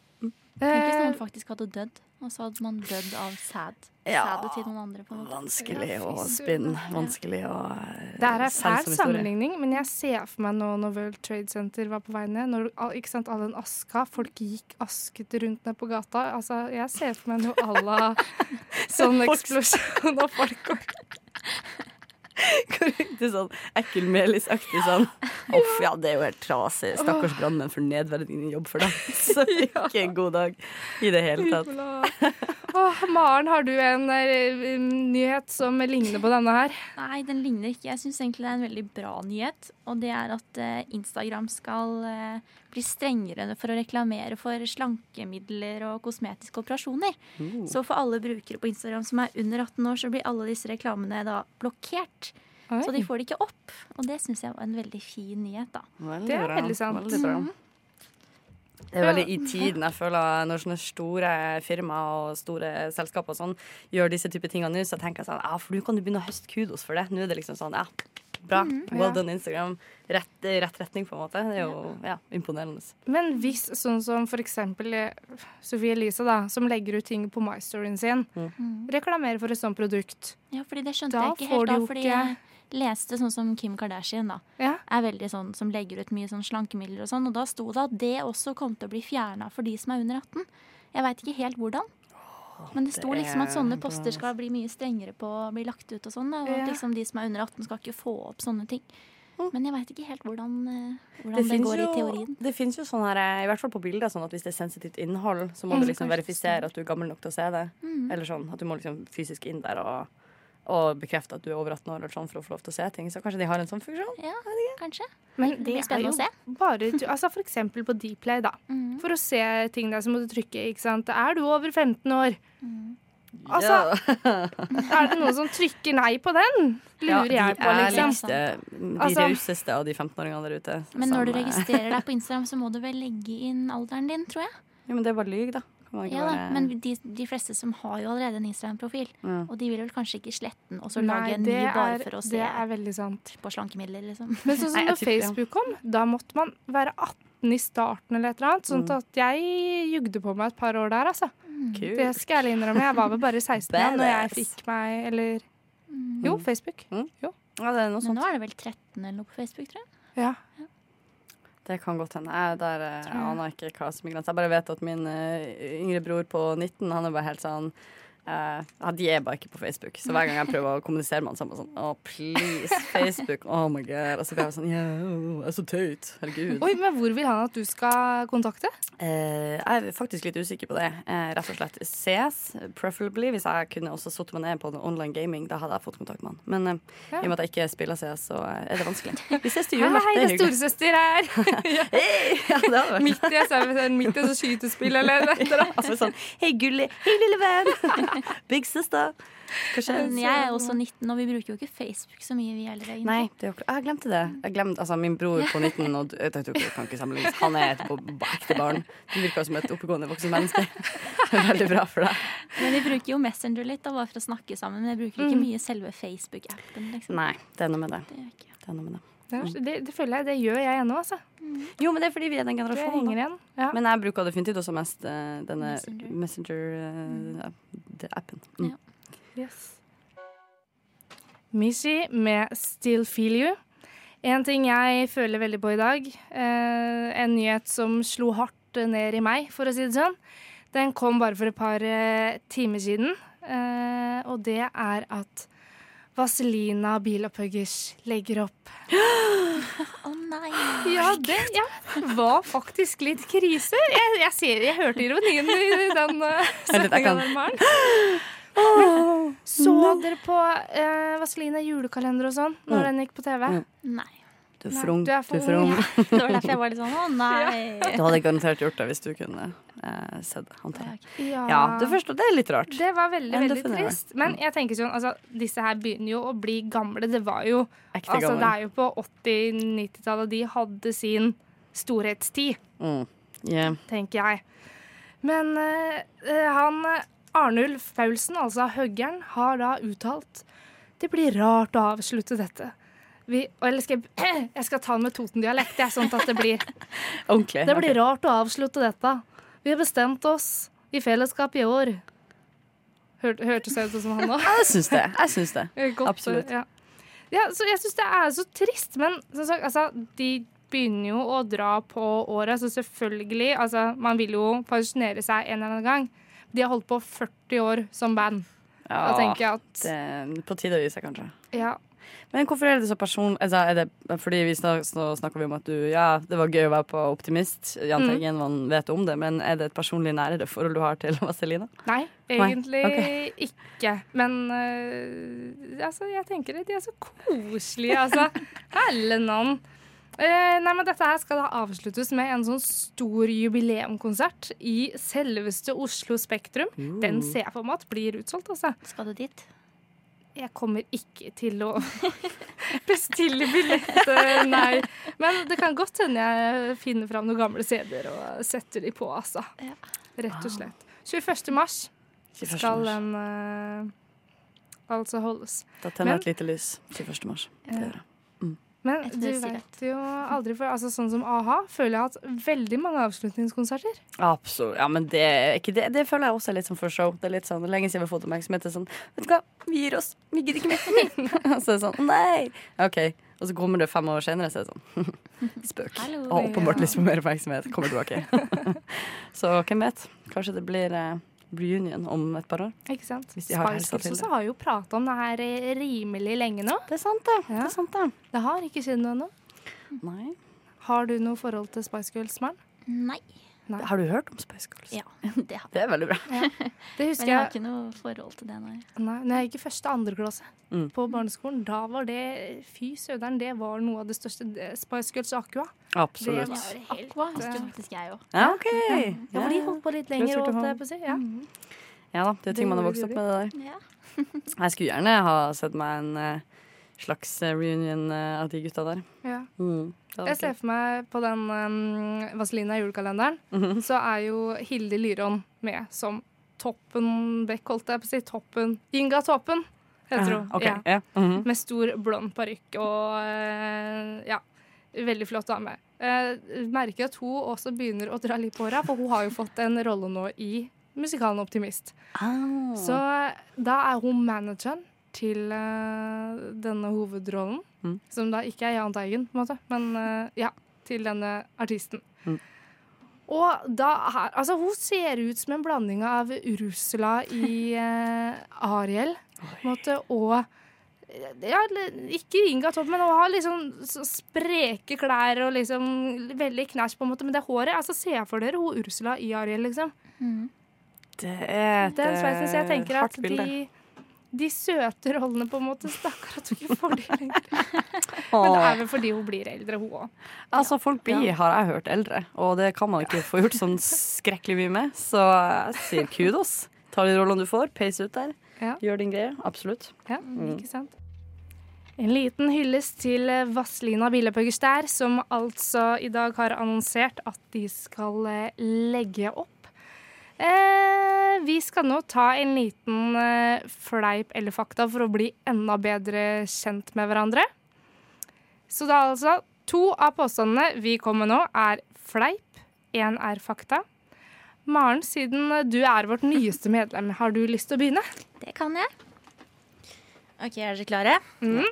Tenk hvis Eh, noen faktisk hadde dødd, og så hadde man dødd av sæd. Ja. Til noen andre. på en måte. Vanskelig å spinne. Vanskelig å eh, Det her er en fæl sammenligning, men jeg ser for meg nå når World Trade Center var på vei ned. Når, ikke sant, all den aska. Folk gikk asket rundt ned på gata. Altså, jeg ser for meg noe à la sånn eksplosjon av folk. I sånn ekkel melisaktig sånn Uff, ja, det er jo helt trasig. Stakkars brannmenn for nedverdigende jobb for deg. Så ikke en god dag i det hele tatt. Åh, Maren, har du en eh, nyhet som ligner på denne her? Nei, den ligner ikke. Jeg syns egentlig det er en veldig bra nyhet. Og det er at eh, Instagram skal eh, bli strengere for å reklamere for slankemidler og kosmetiske operasjoner. Så for alle brukere på Instagram som er under 18 år, så blir alle disse reklamene da blokkert. Så de får det ikke opp. Og det syns jeg var en veldig fin nyhet, da. Veldig Det er bra. veldig sant. Veldig bra. Det er veldig i tiden. Jeg føler Når sånne store firmaer og store selskaper og sånn gjør disse typer tingene nå, så tenker jeg sånn Ja, for nå kan du begynne å høste kudos for det. Nå er det liksom sånn Ja, bra. Well done, Instagram. Rett, rett retning, på en måte. Det er jo ja, imponerende. Men hvis sånn som for eksempel eh, Sofie Elise, da, som legger ut ting på MyStoryen sin, reklamerer for et sånt produkt Ja, fordi det skjønte Da jeg ikke får helt. du da, jo fordi ikke- leste sånn som Kim Kardashian, da. Ja. Er veldig sånn som legger ut mye sånn slankemidler og sånn. Og da sto det at det også kom til å bli fjerna for de som er under 18. Jeg veit ikke helt hvordan. Men det sto liksom at sånne poster skal bli mye strengere på å bli lagt ut og sånn. Og Ja. at liksom de som er under 18 skal ikke få opp sånne ting. Men jeg veit ikke helt hvordan, eh, hvordan Det det, går jo, i teorien. det finnes jo sånn her, eh, i hvert fall på bilder, sånn at hvis det er sensitivt innhold, så må Mm, du liksom verifisere at du er gammel nok til å se det. Eller sånn at du må liksom fysisk inn der og, og bekrefte at du er over 18 år eller sånn for å få lov til å se ting. Så kanskje de har en sånn funksjon? Ja, kanskje. Men Det det blir er spennende jo å se. bare du- altså For eksempel på Dplay, da. Mm. For å se ting der, så må du trykke, ikke sant. Er du over 15 år? Mm. Altså, Ja. er det noen som trykker nei på den? Lurer jeg på, de liksom. de Altså- rauseste av de 15-åringene der ute. Men når du som, eh, registrerer deg på Instagram, så må du vel legge inn alderen din, tror jeg. Ja, men det er bare lyg, da. Ja, da. bare- Men de, de fleste som har jo allerede en Instagram-profil, Ja. og de vil vel kanskje ikke slette den og så lage en ny bare for å se det er veldig sant. på slankemidler, liksom. Men sånn som Nei, tipper. Facebook kom, da måtte man være 18 i starten eller et eller annet. Sånn Mm. at jeg jugde på meg et par år der, altså. Mm. Det skal jeg innrømme. Jeg var vel bare 16 da når jeg fikk meg Eller Jo, Facebook. Ja, det er noe Men nå er det vel 13 eller noe på Facebook, tror jeg. Ja. Det kan godt hende. Jeg, der, eh, jeg aner ikke hva som er grensa. Jeg bare vet at min uh, yngre bror på 19, han er bare helt sånn ja, De er bare ikke på Facebook. Så hver gang jeg prøver å kommunisere med han, så er han sånn Å, please, Facebook. Oh my god. Og så blir jeg sånn jeg er så tøyt. Herregud. Oi, men hvor vil han at du skal kontakte? Uh, jeg er faktisk litt usikker på det. Uh, rett og slett CS, preferably. Hvis jeg kunne også satt meg ned på online gaming, da hadde jeg fått kontakt med han. Men Ja. i og med at jeg ikke spiller CS, så er det vanskelig. Vi ses til jul. hei, Det er er storesøster her! Hey, ja, det hadde vært midt i sånn- midt i et skytespill eller et eller annet. Altså sånn Hei, gulli. Hei, lille venn. Big sister. Jeg er også 19, og vi bruker jo ikke Facebook så mye, vi heller. egentlig. Nei, det jo, jeg glemte det. Jeg glemte, altså, min bror på 19 og, jeg, tror ikke, kan ikke sammenlignes. Han er et ekte barn. Du virker som et oppegående voksen menneske. Veldig bra for deg. Men vi bruker jo Messenger litt, da, bare for å snakke sammen. Men jeg bruker ikke mye selve Facebook-appen. Liksom. Nei, det er noe med det. Det. Det, er noe med det. Det, det, det føler jeg det gjør jeg ennå, altså. Jo, men det er fordi vi er den Det generasjonen. henger igjen. Ja. Men jeg bruker definitivt også mest uh, denne Messenger. Messenger-appen. Mm. Ja. Yes. Mishi med 'Still Feel You'. En ting jeg føler veldig på i dag, eh, en nyhet som slo hardt ned i meg, for å si det sånn, den kom bare for et par eh, timer siden. Eh, og det er at Vazelina Bilopphuggers legger opp. Å nei! Ja, det ja, var faktisk litt krise. Jeg, jeg, ser, jeg hørte ironien i den uh, setninga der, Maren. Så dere på uh, Vaselina julekalender og sånn når Mm. den gikk på TV? Mm. nei. Du er Nei, from. du er for Du ung. Det var derfor jeg var litt sånn å nei. Du hadde garantert gjort det hvis du kunne eh, sett det. antar jeg. Ja, Ja, det første, det er litt rart. Det var veldig, Men veldig trist. Men jeg tenker sånn, altså, disse her begynner jo å bli gamle. Det var jo Ekte Altså, det er jo på 80-90-tallet de hadde sin storhetstid. Mm. Yeah. tenker jeg. Men eh, eh, han Arnulf Paulsen, altså huggeren, har da uttalt det blir rart å avslutte dette. Vi, eller skal jeg, jeg skal ta den med Toten-dialekt, sånn at det blir Ordentlig. Det blir okay. rart å avslutte dette. Vi har bestemt oss i fellesskap i år. Hør, hørtes det ut som han nå? Jeg syns det. Jeg syns det. Godt, Absolutt. Ja. ja, så jeg syns det er så trist, men som sagt, altså, de begynner jo å dra på året, så selvfølgelig altså, Man vil jo pensjonere seg en eller annen gang. De har holdt på 40 år som band. Da Ja, tenker jeg at det på tide å gi seg, kanskje. ja. Men hvorfor er det så person... Altså, er det fordi vi snak, snakker vi om at du Ja, det var gøy å være på Optimist. Jahn Mm. Teigen, man vet om det. Men er det et personlig nærere forhold du har til Vazelina? Nei, egentlig ok. ikke. Men uh, altså, jeg tenker at de er så koselige, altså. Helle navn. Eh, nei, men Dette her skal da avsluttes med en sånn stor jubileumkonsert i selveste Oslo Spektrum. Den ser jeg for meg at blir utsolgt, altså. Skal du dit? Jeg kommer ikke til å bestille billett, nei. Men det kan godt hende jeg finner fram noen gamle CD-er og setter de på, altså. Ja. Rett og slett. 21. mars skal den uh, altså holdes. Da tenner jeg et lite lys 21. mars. Det gjør jeg. Men du vet jo aldri for altså Sånn som a-ha føler jeg har hatt veldig mange avslutningskonserter. Absolutt. Ja, men det, ikke det, det føler jeg også er litt sånn for show. Det er litt sånn, lenge siden vi har fått oppmerksomhet. Er Sånn, vet du hva, vi gir oss. Vi gidder ikke mer. Og så er det sånn, nei. OK. Og så kommer det fem år senere, så er det sånn Spøk. Hallo. Og åpenbart lyst på mer oppmerksomhet. Kommer tilbake. så hvem vet? Kanskje det blir eh, reunion om et par år. Ikke sant? Spice Girls også har jo prata om det her eh, rimelig lenge nå. Det er sant, det. Ja. det, er sant, det. Det har ikke skjedd noe ennå. Nei. Har du noe forhold til Spice Girls, Maren? Nei. Har du hørt om Spice Girls? Ja, det har jeg. Det er veldig bra. Det Men husker jeg har jeg ikke noe forhold til det, nei. Nei, når jeg gikk i første og andre klasse Mm. på barneskolen, da var det Fy søderen, det var noe av det største. Spice Girls Aqua. Absolutt. Det var helt Aqua husker faktisk jeg òg. Ja, OK. Ja, for de holdt på litt lenger, holdt jeg på å si. Ja. Ja da, det er ting man har vokst opp med, det der. Ja. Jeg skulle gjerne ha sett meg en eh, slags eh, reunion eh, av de gutta der. Ja. Mm. Jeg ser for meg på den um, Vazelina julekalenderen, Mhm. så er jo Hilde Lyron med som Toppen Beck, holdt jeg på å si. Toppen Inga Toppen, heter hun. Uh, okay. Ja. yeah. mm -hmm. Med stor blond parykk og uh, ja. Veldig flott dame. Uh, merker at hun også begynner å dra litt på håra, for hun har jo fått en rolle nå i musikalen Optimist. Oh. Så da er hun manageren til uh, denne hovedrollen, Mm. som da ikke er Jahn Teigen, på en måte, men uh, ja, til denne artisten. Mm. Og da er Altså, hun ser ut som en blanding av Ursula i uh, Ariel, på en måte, og ja, ikke Inga Topp, men hun har liksom så spreke klær og liksom veldig knæsj, på en måte. Men det håret altså Se for dere hun Ursula i Ariel, liksom. det er et Den sveisen, så jeg tenker at hardt bilde. De, søte rollene på en måte Stakkar at hun ikke får de lenger. Men det er vel fordi hun blir eldre, hun òg. Altså, folk blir, har jeg hørt, eldre, og det kan man ikke få gjort sånn skrekkelig mye med. Så jeg sier kudos. Ta de rollene du får, peis ut der. Ja. Gjør din greie. Absolutt. Ja, ikke sant? En liten hyllest til eh, Vazelina Billepøggers som altså i dag har annonsert at de skal eh, legge opp. Eh, vi skal nå ta en liten eh, fleip eller fakta for å bli enda bedre kjent med hverandre. Så da altså To av påstandene vi kommer nå, er fleip. Én er fakta. Maren, siden du er vårt nyeste medlem, har du lyst til å begynne? Det kan jeg. OK, er dere klare? Mm.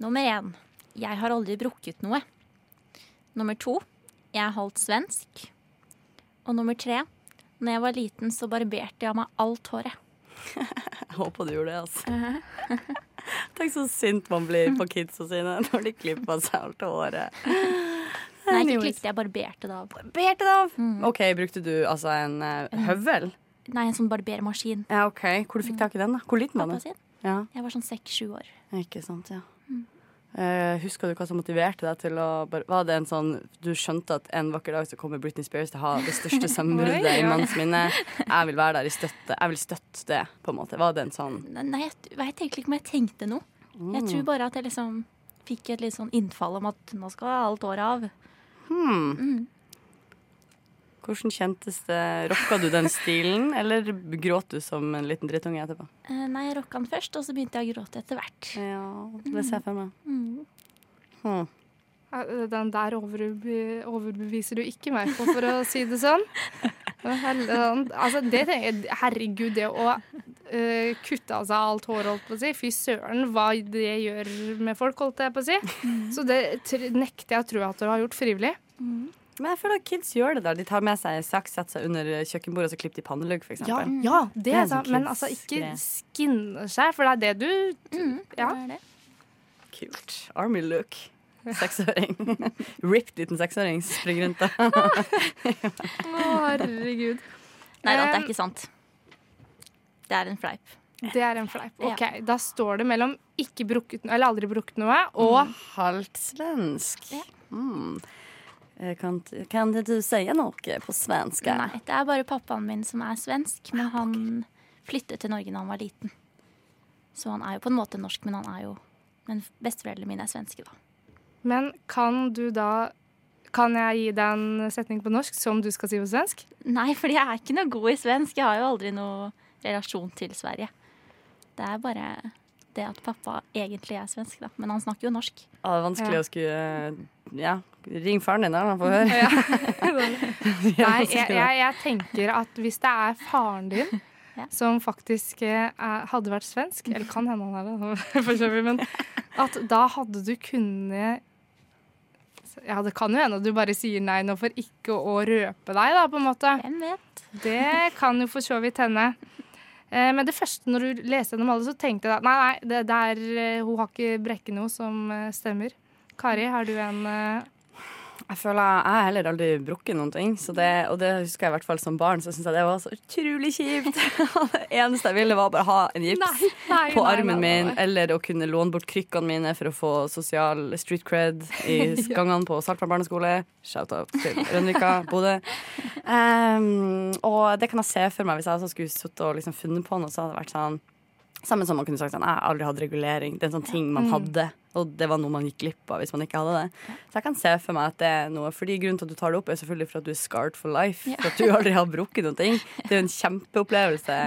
Nummer én. Jeg har aldri brukket noe. Nummer to. Jeg er halvt svensk. Og nummer tre. Når jeg var liten, så barberte jeg av meg alt håret. Jeg håper du gjorde det, altså. Tenk så sint man blir på kidsa sine når de klipper seg alt håret. Nei, ikke klippet, jeg barberte det av. Barberte det av! OK, brukte du altså en uh, høvel? Nei, en sånn barbermaskin. Ja, OK. Hvor du fikk tak i den, da? Hvor liten var du? den? Ja, Jeg var sånn seks-sju år. ikke sant, ja. Eh, husker du hva som motiverte deg til å bare, Var det en sånn Du skjønte at en vakker dag så kommer Britney Spears til å ha det største sammenbruddet i manns minne. Jeg vil være der i støtte. Jeg vil støtte det, på en måte. Var det en sånn Nei, jeg veit egentlig ikke om jeg tenkte noe. Jeg tror bare at jeg liksom fikk et litt sånn innfall om at nå skal alt året av. hmm. Hvordan kjentes det? Rocka du den stilen, eller gråt du som en liten drittunge etterpå? Uh, Nei, jeg rocka den først, og så begynte jeg å gråte etter hvert. Ja, det ser jeg for meg. Mm. Hmm. Den der overbe- overbeviser du ikke meg på, for å si det sånn. Altså, det tenker jeg, herregud, det å uh, kutte av seg alt hår, holdt på å si. Fy søren, hva det gjør med folk, holdt jeg på å si. Så det tr- nekter jeg å tro at du har gjort frivillig. Men jeg føler at kids gjør det der. De tar med seg saks, setter seg under kjøkkenbordet og så klipper de pannelugg, for Ja, ja det Det er sant. sånn Men altså, ikke skinne seg, for det er det du Mm, Ja. det det. kult. Army look. Seksåring. Ripped liten seksåring som springer rundt da. Å, herregud. Nei da, det er ikke sant. Det er en fleip. Det er en fleip. Ja. Ok, Da står det mellom ikke brukket noe, eller aldri brukt noe, og Halvt svensk. Ja. Mm. Eh, Kan, kan du si noe på svensk? Nei, det er bare pappaen min som er svensk, men han flyttet til Norge da han var liten. Så han er jo på en måte norsk, men han er jo Men besteforeldrene mine er svenske, da. Men kan du da Kan jeg gi deg en setning på norsk som du skal si på svensk? Nei, fordi jeg er ikke noe god i svensk. Jeg har jo aldri noe relasjon til Sverige. Det er bare det at pappa egentlig er svensk, da. Men han snakker jo norsk. Ja, det er vanskelig Ja. å skulle eh, Ja, ring faren din, da. Han får høre. Nei, jeg, jeg, jeg tenker at hvis det er faren din Ja. som faktisk eh, er, hadde vært svensk, eller kan hende han er det, for så vidt, men at da hadde du kunnet Ja, det kan jo hende at du bare sier nei nå for ikke å røpe deg, da, på en måte. Hvem vet? Det kan jo for så vidt hende. Eh, Men det første når du leste gjennom alle, så tenkte jeg at nei, nei, det der, eh, hun har ikke brekket noe som eh, stemmer. Kari, har du en Jeg føler jeg har heller aldri brukket noen ting. Så det, og det husker jeg i hvert fall som barn, så syns jeg det var så utrolig kjipt. det eneste jeg ville, var bare ha en gips Nei, nei, på nei, armen min, eller å kunne låne bort krykkene mine for å få sosial street cred i gangene på Saltvann barneskole. Shout-out til Rønvika, Bodø. Um, og det kan jeg se for meg hvis jeg også skulle sittet og liksom funnet på noe, så hadde det vært sånn Samme som man kunne sagt sånn, jeg har aldri hatt regulering. Det er en sånn ting man hadde, og det var noe man gikk glipp av hvis man ikke hadde det. Så jeg kan se for meg at det er noe Fordi grunnen til at du tar det opp, er selvfølgelig for at du er scarred for life. For at du aldri har brukket noen ting. Det er jo en kjempeopplevelse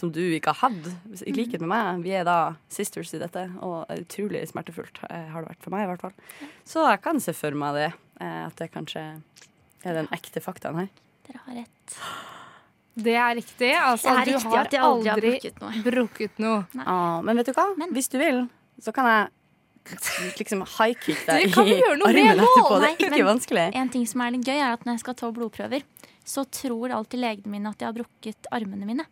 som du ikke har hatt, i likhet med meg. Vi er da sisters i dette, og utrolig smertefullt eh, har det vært for meg, i hvert fall. Så jeg kan se for meg det. eh, At det kanskje er den ekte faktaen her. Dere har rett. Det er riktig. Altså, Det er du riktig har at jeg aldri har aldri brukket noe. brukket noe. Ah, men vet du hva? Men- Hvis du vil, så kan jeg liksom high-kick deg i armen etterpå. Det er ikke men- vanskelig. En ting som er litt gøy, er at når jeg skal ta blodprøver, så tror alltid legene mine at jeg har brukket armene mine.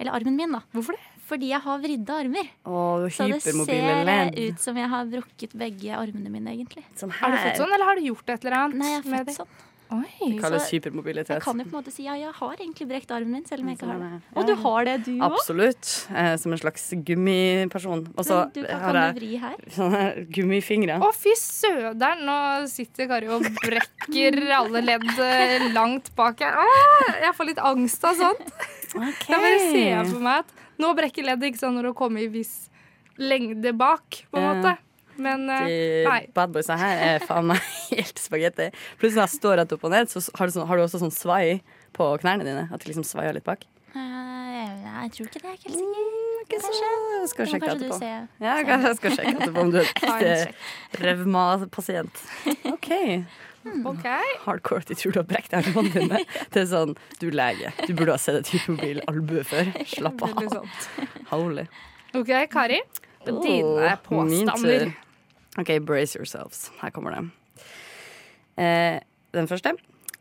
Eller armen min, da. Hvorfor det? Fordi jeg har vridde armer. Åh, Så det ser led. ut som jeg har brukket begge armene mine, egentlig. Sånn Har du fått sånn, eller har du gjort et eller annet Nei, jeg har fått sånn. Oi. Det kalles Så hypermobilitet. jeg kan jo på en måte si ja, jeg har egentlig brekt armen min, selv om jeg ikke har det. Ja. Og du har det, du òg? Absolutt. Eh, som en slags gummiperson. Og så Du kan, har jeg sånne gummifingre. Å, fy søderen! Nå sitter Kari og brekker alle ledd eh, langt bak her. Åh, jeg får litt angst av sånt. Okay. Jeg bare ser for meg at nå brekker leddet ikke sånn når det kommer i viss lengde bak, på en måte. Men eh, De Bad badboysa her er faen meg helt spagetti. Plutselig når jeg står rett opp og ned, så har du, sånn, har du også sånn svai på knærne dine. At de liksom svaier litt bak. Uh, jeg tror ikke det. Jeg er ikke helt sikker. Ikke Kanskje. skal sjekke kanskje du etterpå. se. Ja, kanskje jeg skal sjekke etterpå om du er ekte revma-pasient. OK. Okay. Hardcore at de tror du har brekt armene dine. Det er sånn, du lege, du burde ha sett et hypermobil albue før. Slapp av. Holy. OK, Kari. Dine oh, min påstander. OK, brace yourselves. Her kommer det. Eh, den første.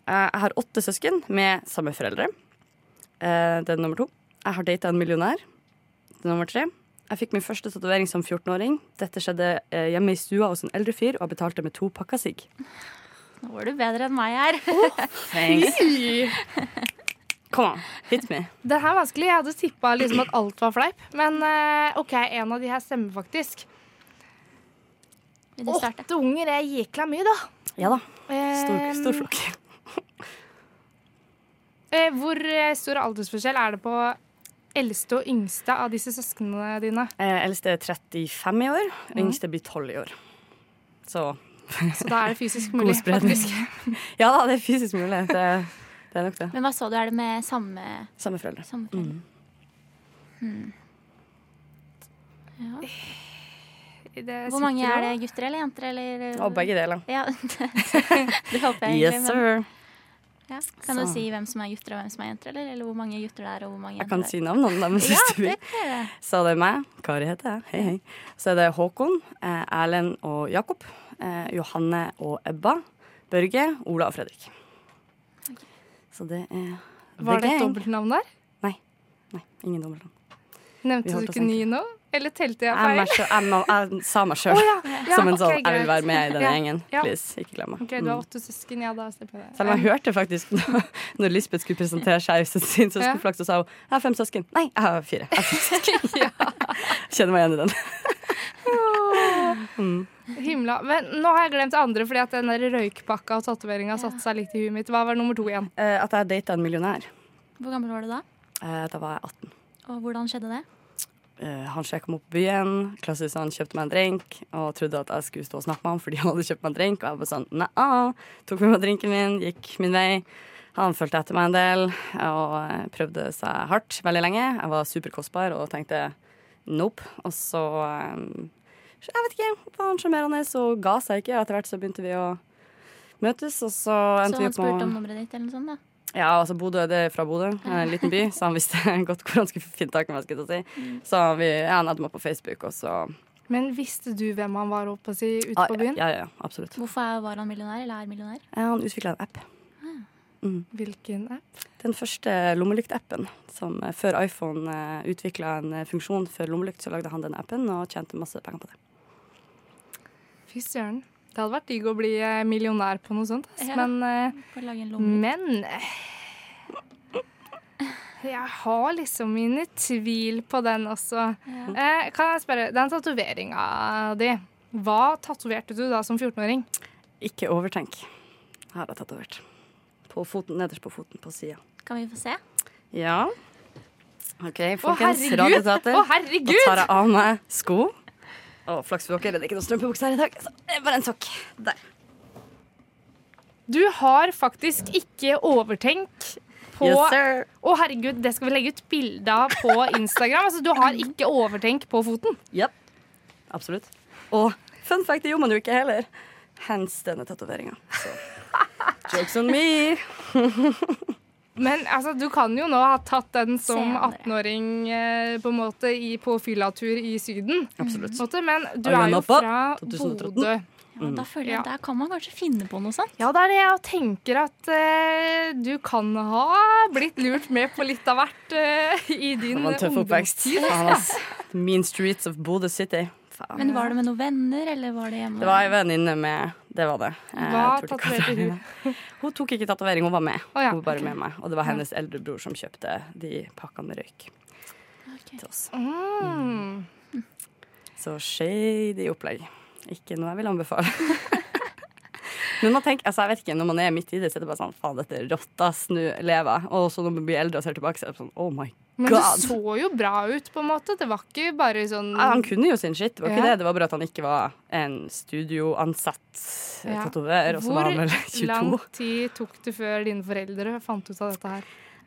Eh, Jeg har åtte søsken med samme foreldre. Eh, er nummer to. Jeg har data en millionær. Er nummer tre. Jeg fikk min første tatovering som 14-åring. Dette skjedde eh, hjemme i stua hos en eldre fyr, og jeg betalte med to pakker sigg. Nå var du bedre enn meg her. Thanks. Come an, hit me. Det her er vanskelig. Jeg hadde tippa liksom at alt var fleip. Men eh, OK, en av de her stemmer faktisk. Vil du starte? Åtte unger er jækla mye, da. Ja da. Stor, Eh, stor flokk. eh, hvor eh, stor aldersforskjell er det på eldste og yngste av disse søsknene dine? Eh, eldste er 35 i år, mm. yngste blir 12 i år. Så Så da er det fysisk mulig, faktisk. ja da, det er fysisk mulig. Det, det er nok det. Men hva så du, er det med samme, Samme foreldre. samme Mm. Mm. Ja. Det Hvor mange er det? Gutter eller jenter? Eller? Og begge deler. Ja, det håper jeg egentlig. Yes, men- sir. Ja. Kan du si hvem som er gutter og hvem som er jenter? Eller, eller hvor mange gutter det er og hvor mange Jeg kan det si navnene deres Ja, hvis du vil. det. Så det er meg. Kari heter jeg. Hei, hei. Så er det Håkon, eh, Erlend og Jakob. Eh, Johanne og Ebba. Børge, Ola og Fredrik. Så det er Var det et dobbeltnavn der? Nei, ingen dobbeltnavn. Nevnte du ikke ny navn? nå? Eller telte jeg feil? jeg, sa meg sjøl Ja, som en sånn Jeg vil være med i denne gjengen. Please, ikke glem meg. Du har Mm. åtte søsken. Ja, da. Selv om jeg hørte faktisk når Lisbeth skulle presentere seg i sin søskenflokk, så sa hun jeg har fem søsken. Nei, jeg har fire. Jeg har søsken. Kjenner meg igjen i den. Himla. Men nå har jeg glemt det andre, fordi at den der røykpakka og tatoveringa satte seg litt i huet mitt. Hva var nummer to igjen? Eh, At jeg data en millionær. Hvor gammel var du da? Eh, Da var jeg 18. Og hvordan skjedde det? Eh, Han sjekka meg opp på byen. Klassisk han kjøpte meg en drink og trodde at jeg skulle stå og snakke med ham fordi han hadde kjøpt meg en drink. Og jeg bare sånn nei Tok med meg drinken min, gikk min vei. Han fulgte etter meg en del og eh, prøvde seg hardt veldig lenge. Jeg var superkostbar og tenkte nope. Og så eh, Jeg vet ikke, var han sjarmerende og ga seg ikke. Etter hvert så begynte vi å møtes, og så endte vi han Så han spurte om nummeret ditt, eller noe sånt? da? Ja, altså Bodø det er fra Bodø, en liten by, så han visste godt hvor han skulle finne tak i meg. skulle jeg si. Så vi, ja, han hadde meg på Facebook, og så Men visste du hvem han var oppe si ute ah, på byen? Ja, ja, ja, absolutt. Hvorfor var han millionær, eller er millionær? Ja, han utvikla en app. Hvilken app? Den første lommelyktappen. Som eh, Før iPhone uh, utvikla en eh, funksjon for lommelykt, så lagde han den appen og tjente masse penger på det. Fy søren. Det hadde vært digg å bli eh, millionær på noe sånt. Ja. Men, eh, men eh, Jeg har liksom mine tvil på den også. Eh, kan jeg spørre, den tatoveringa di, hva tatoverte du da som 14-åring? Ikke overtenk, har jeg tatovert. På foten, nederst på foten, på sida. Kan vi få se? Ja. OK, folkens. herregud! Radioteater. Å, Da tar jeg av meg sko. Å, flaks for dere, det er ikke noen strømpebukse her i dag. Så det er bare en sokk. Der. Du har faktisk ikke overtenkt på Yes, sir. Å, herregud, det skal vi legge ut bilde av på Instagram. Altså, du har ikke overtenk på foten. Yep. Absolutt. Og fun fact, det gjorde man jo ikke heller. Hens denne tatoveringa. Jokes on me. Men altså, du kan jo nå ha tatt den som 18-åring eh, på en måte i, på fyllatur i Syden. Absolutt. Måte, Men du er jo fra 2013. Bodø. Ja, da føler jeg Ja. at Der kan man kanskje finne på noe sånt. Ja, det er det jeg tenker at eh, du kan ha blitt lurt med på litt av hvert eh, i din ungdomstid. Faen, mean streets of Bodø City. Faen. Men var det med noen venner, eller var det hjemme? Det var ei venninne med Det var det. Hva tatoverte hun? Hun tok ikke tatovering, hun var med. Oh, ja. Hun var bare med meg. Og det var hennes eldre bror som kjøpte de pakkene med røyk okay. til oss. Mm. Så shady opplegg. Ikke noe jeg vil anbefale. Men man tenker, altså jeg vet ikke, når man er midt i det, så er det bare sånn Faen, dette er rått, ass. Nå lever jeg. Og så når man blir eldre og ser tilbake, så er det sånn Oh my Men God. det så jo bra ut, på en måte. Det var ikke bare sånn Ja, Han kunne jo sin shit, det var ikke Ja. det. Det var bare at han ikke var en studioansatt eh, Ja. vel Hvor lang tid tok det før dine foreldre fant ut av dette her?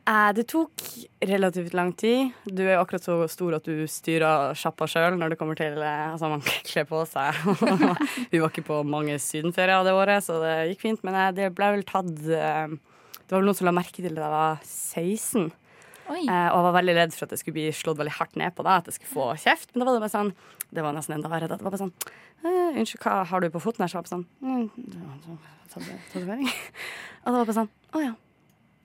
Eh, det tok relativt lang tid. Du er jo akkurat så stor at du styrer sjappa sjøl når det kommer til eh, Altså, man kler på seg. Vi var ikke på mange sydenferier det året, så det gikk fint. Men det ble vel tatt Det var vel noen som la merke til det da jeg var 16. Oi. Eh, og var veldig redd for at det skulle bli slått veldig hardt ned på da, at jeg skulle få kjeft. Men da var det bare sånn Det var nesten enda verre. Det var bare sånn eh, Unnskyld, hva har du på foten her? Så var det bare sånn mm, sånn Tatovering. Og det var bare sånn Å ja.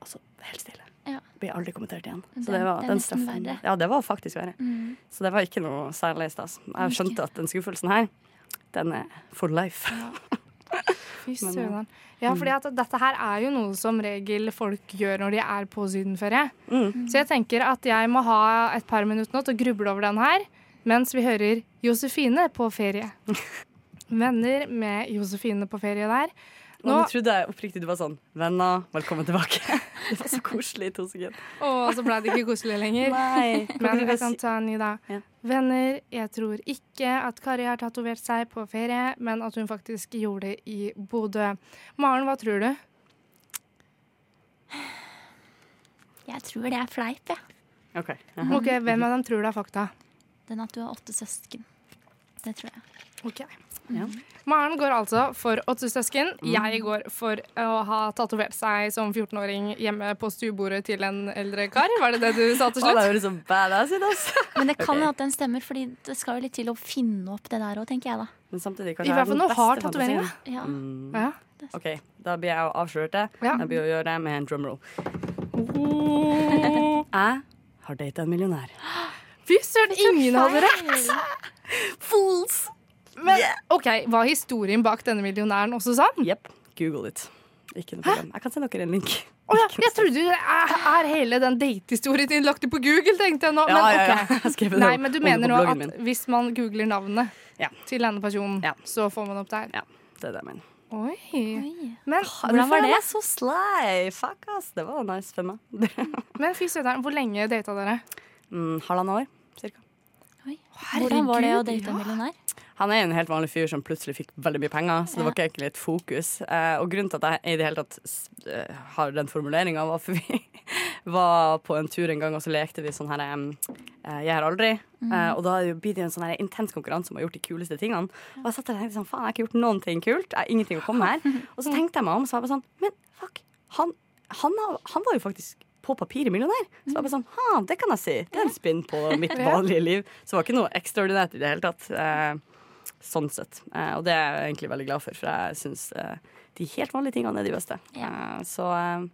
Og så helt stille. Ja. Blir aldri kommentert igjen. Så det var den straffen. Ja, det var faktisk verre. Mm. Så det var ikke noe særlig stas. Jeg skjønte at den skuffelsen her, den er for life. Fy søren. Ja, fordi at dette her er jo noe som regel folk gjør når de er på sydenferie. Mm. Så jeg tenker at jeg må ha et par minutter nå til å gruble over den her, mens vi hører Josefine på ferie. Venner med Josefine på ferie der. Nå, Nå, trodde jeg oppriktig du var sånn Venner, velkommen tilbake. Det var så koselig i to sekunder. å, så ble det ikke koselig lenger. Nei. Men jeg kan ta en ny, da. Ja. Venner, jeg tror ikke at Kari har tatovert seg på ferie, men at hun faktisk gjorde det i Bodø. Maren, hva tror du? Jeg tror det er fleip, jeg. OK. Ok, Hvem av dem tror det er fakta? Den at du har åtte søsken. Det tror jeg. Ok. Ja. Maren går altså for Åttesøsken. Mm. Jeg går for å ha tatovert seg som 14-åring hjemme på stuebordet til en eldre kar. Var det det du sa til Å, det slutt? høres så badass ut, ass. Men det kan hende okay. at den stemmer, Fordi det skal jo litt til å finne opp det der òg, tenker jeg da. Men samtidig kan I hvert fall den nå har tatoveringa. Ja. Mm. Ja. OK, da blir jeg avslørt. det. Ja. Jeg blir å gjøre det med en drumroll. Jeg har data en millionær. Fy søren, ingen hadde rett! Fools! Men OK, var historien bak denne millionæren også sann? Jepp. Google it. Ikke noe problem. Jeg kan sende dere en link. Oh, ja, jeg trodde jo er, er hele den datehistorien din lagt ut på Google, tenkte jeg nå. Men Ja, ja, ja. Det Nei, men du mener nå at min. hvis man googler navnet Ja. til denne personen, Ja. så får man opp der? Ja, det er det jeg mener. Oi. Oi. Men, Hvordan var det? Så sly. Fuck, ass. Det var nice for meg. men fy søren, hvor lenge data dere? Mm, Halvannet år, cirka. Oi. Hvordan var det å date en millionær? Han er en helt vanlig fyr som plutselig fikk veldig mye penger, så det var ikke egentlig et fokus. Eh, og grunnen til at jeg i det hele tatt eh, har den formuleringa, var for vi var på en tur en gang, og så lekte vi sånn her eh, Jeg har aldri. Uh, og da blir det en sånn intens konkurranse om å ha gjort de kuleste tingene. Og jeg satt der og tenkte sånn, faen, jeg har ikke gjort noen ting kult. Jeg har ingenting å komme med her. Og så tenkte jeg meg om, så var jeg bare sånn, men fuck, han, han, han var jo faktisk på papiret millionær. Så jeg bare sånn, ha, det kan jeg si. Det er en spinn på mitt vanlige liv. Så det var ikke noe ekstraordinært i det hele tatt. Eh, sånn sett. Eh, og det er jeg egentlig veldig glad for, for jeg syns eh, de helt vanlige tingene er de beste. Ja. Eh, så eh,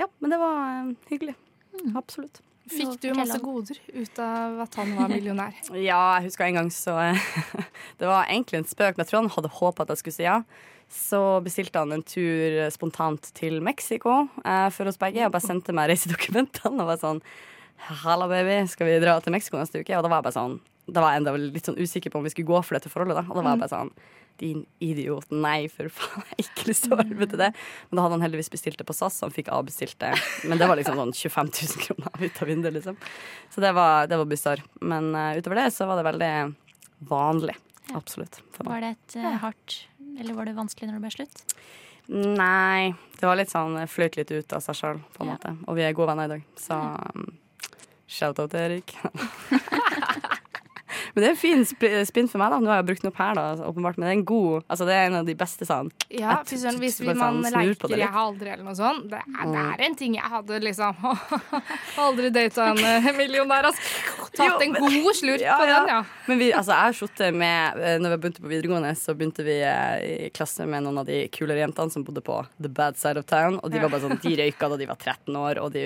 ja, men det var eh, hyggelig. Absolutt. Fikk du masse goder ut av at han var millionær? Ja, jeg husker en gang så Det var egentlig en spøk, men jeg tror han hadde håpa at jeg skulle si ja. Så bestilte han en tur spontant til Mexico eh, for oss begge. Og bare sendte meg reisedokumentene og var sånn Halla, baby, skal vi dra til Mexico neste uke? Og da var jeg bare sånn Da var jeg enda litt sånn usikker på om vi skulle gå for dette forholdet. Da. Og da var jeg bare sånn Din idiot. Nei, for faen. Jeg har ikke lyst til å arve til det. Men da hadde han heldigvis bestilt det på SAS, så han fikk avbestilt det. Men det var liksom sånn 25 000 kroner ut av vinduet, liksom. Så det var, det var bisarr. Men uh, utover det så var det veldig vanlig. Absolutt. For meg. Var det et uh, hardt Eller var det vanskelig når det ble slutt? Nei, det var litt sånn eh, fløyt litt ut av seg sjøl, på en Ja. måte. Og vi er gode venner i dag, så um, shout-out til Erik. Men det er en fin sp- spinn for meg, da. Nå har jeg brukt den opp her, da, åpenbart. Men det er en god Altså, det er en av de beste sånn Ja, Jeg sånn, hvis vi, man sånn leker 'jeg har aldri' eller noe sånt, det er, det er en ting jeg hadde liksom Aldri data en eh, millionær, altså. Tatt en god slurk Ja, på den, ja. Men vi, altså, jeg har sittet med eh, Når vi begynte på videregående, så begynte vi eh, i klasse med noen av de kulere jentene som bodde på the bad side of town. Og de var bare sånn, de røyka da de var 13 år, og de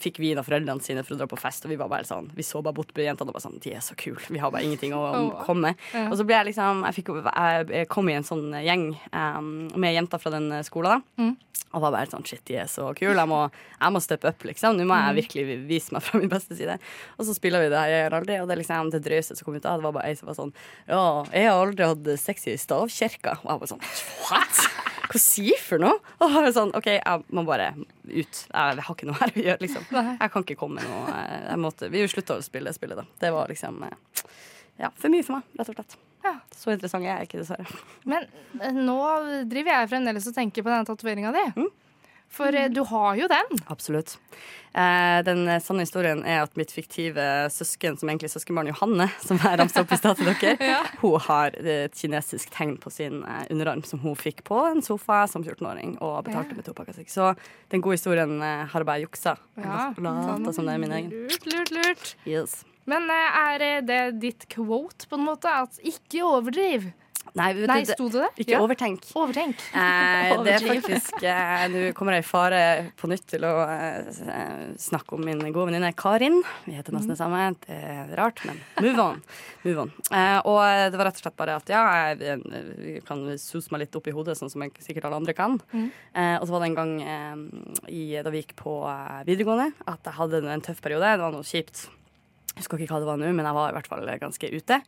fikk vin av foreldrene sine for å dra på fest. Og vi var bare sånn, vi så bare bort på jentene og bare sånn De er så kule. Vi har bare ingenting å komme. Og så ble jeg liksom Jeg, fikk, jeg kom i en sånn gjeng um, med jenter fra den skolen. da Mm. og var bare sånn shit, de er så kule. Jeg må, jeg må steppe up, liksom. Nå må Mm. jeg virkelig vise meg fra min beste side. Og så spiller vi det her, jeg gjør aldri. Og det er liksom det drøyeste som kom ut av det, var bare ei som var sånn Ja, jeg har aldri hatt sex i stavkirka. Og jeg bare sånn what? Hva sier for noe? Og jeg sånn OK, jeg må bare ut. Jeg har ikke noe her å gjøre, liksom. Jeg kan ikke komme med noe. Jeg måtte, vi slutta å spille det spillet, da. Det var liksom eh, ja, for mye for meg, rett og slett. Ja. Så interessant er jeg ikke, dessverre. Men eh, nå driver jeg fremdeles og tenker på denne tatoveringa di. Mm. For eh, du har jo den. Absolutt. Eh, den eh, sanne historien er at mitt fiktive søsken, som egentlig er søskenbarn Johanne, som jeg ramsa opp i stad til dere, hun har et kinesisk tegn på sin eh, underarm som hun fikk på en sofa som 14-åring og betalte Ja. med to pakker sigg. Så den gode historien eh, har jeg bare juksa. Ja, Lata som det er min egen. Lurt, lurt, lurt. Yes. Men eh, er eh, det ditt quote, på en måte? At ikke overdriv? Nei, vet Nei, sto det det? ikke Ja. overtenk. Overtenk. Eh, det er faktisk eh, Nå kommer jeg i fare på nytt til å eh, snakke om min gode venninne Karin. Vi heter nesten det samme. Det er rart, men move on. Move on. Eh, og det var rett og slett bare at ja, jeg, jeg kan suse meg litt opp i hodet, sånn som jeg, sikkert alle andre kan. Eh, og så var det en gang eh, i, da vi gikk på eh, videregående, at jeg hadde en tøff periode. Det var noe kjipt. Jeg husker ikke hva det var nå, men jeg var i hvert fall ganske ute.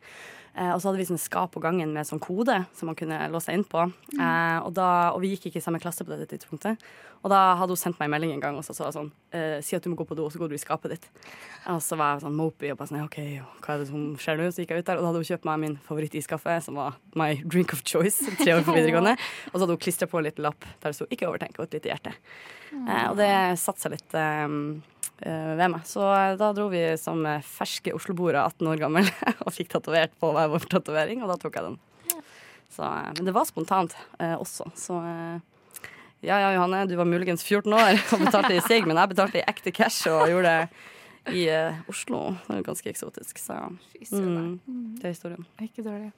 Eh, og så hadde vi sånn skap på gangen med sånn kode som man kunne låse seg inn på. Eh, og, da, og vi gikk ikke i samme klasse på dette tidspunktet. Og da hadde hun sendt meg en melding en gang og så sa sånn eh, Si at du må gå på do, og så går du i skapet ditt. Og så var jeg sånn mopey og bare sånn OK, hva er det som skjer nå? Så gikk jeg ut der, og da hadde hun kjøpt meg min favorittiskaffe, som var my drink of choice, tre år på videregående. Og så hadde hun klistra på en liten lapp der det sto 'ikke overtenk' og et lite hjerte. Eh, og det satte seg litt eh, ved meg. Så eh, da dro vi som eh, ferske Oslo-boere, 18 år gammel, og fikk tatovert på hver vår tatovering, og da tok jeg den. Så, eh, men det var spontant eh, også, så eh, ja ja, Johanne, du var muligens 14 år og betalte i sigg, men jeg betalte i ekte cash og gjorde det i eh, Oslo. Det er ganske eksotisk, så Fy mm, det er historien. Ikke dårlig.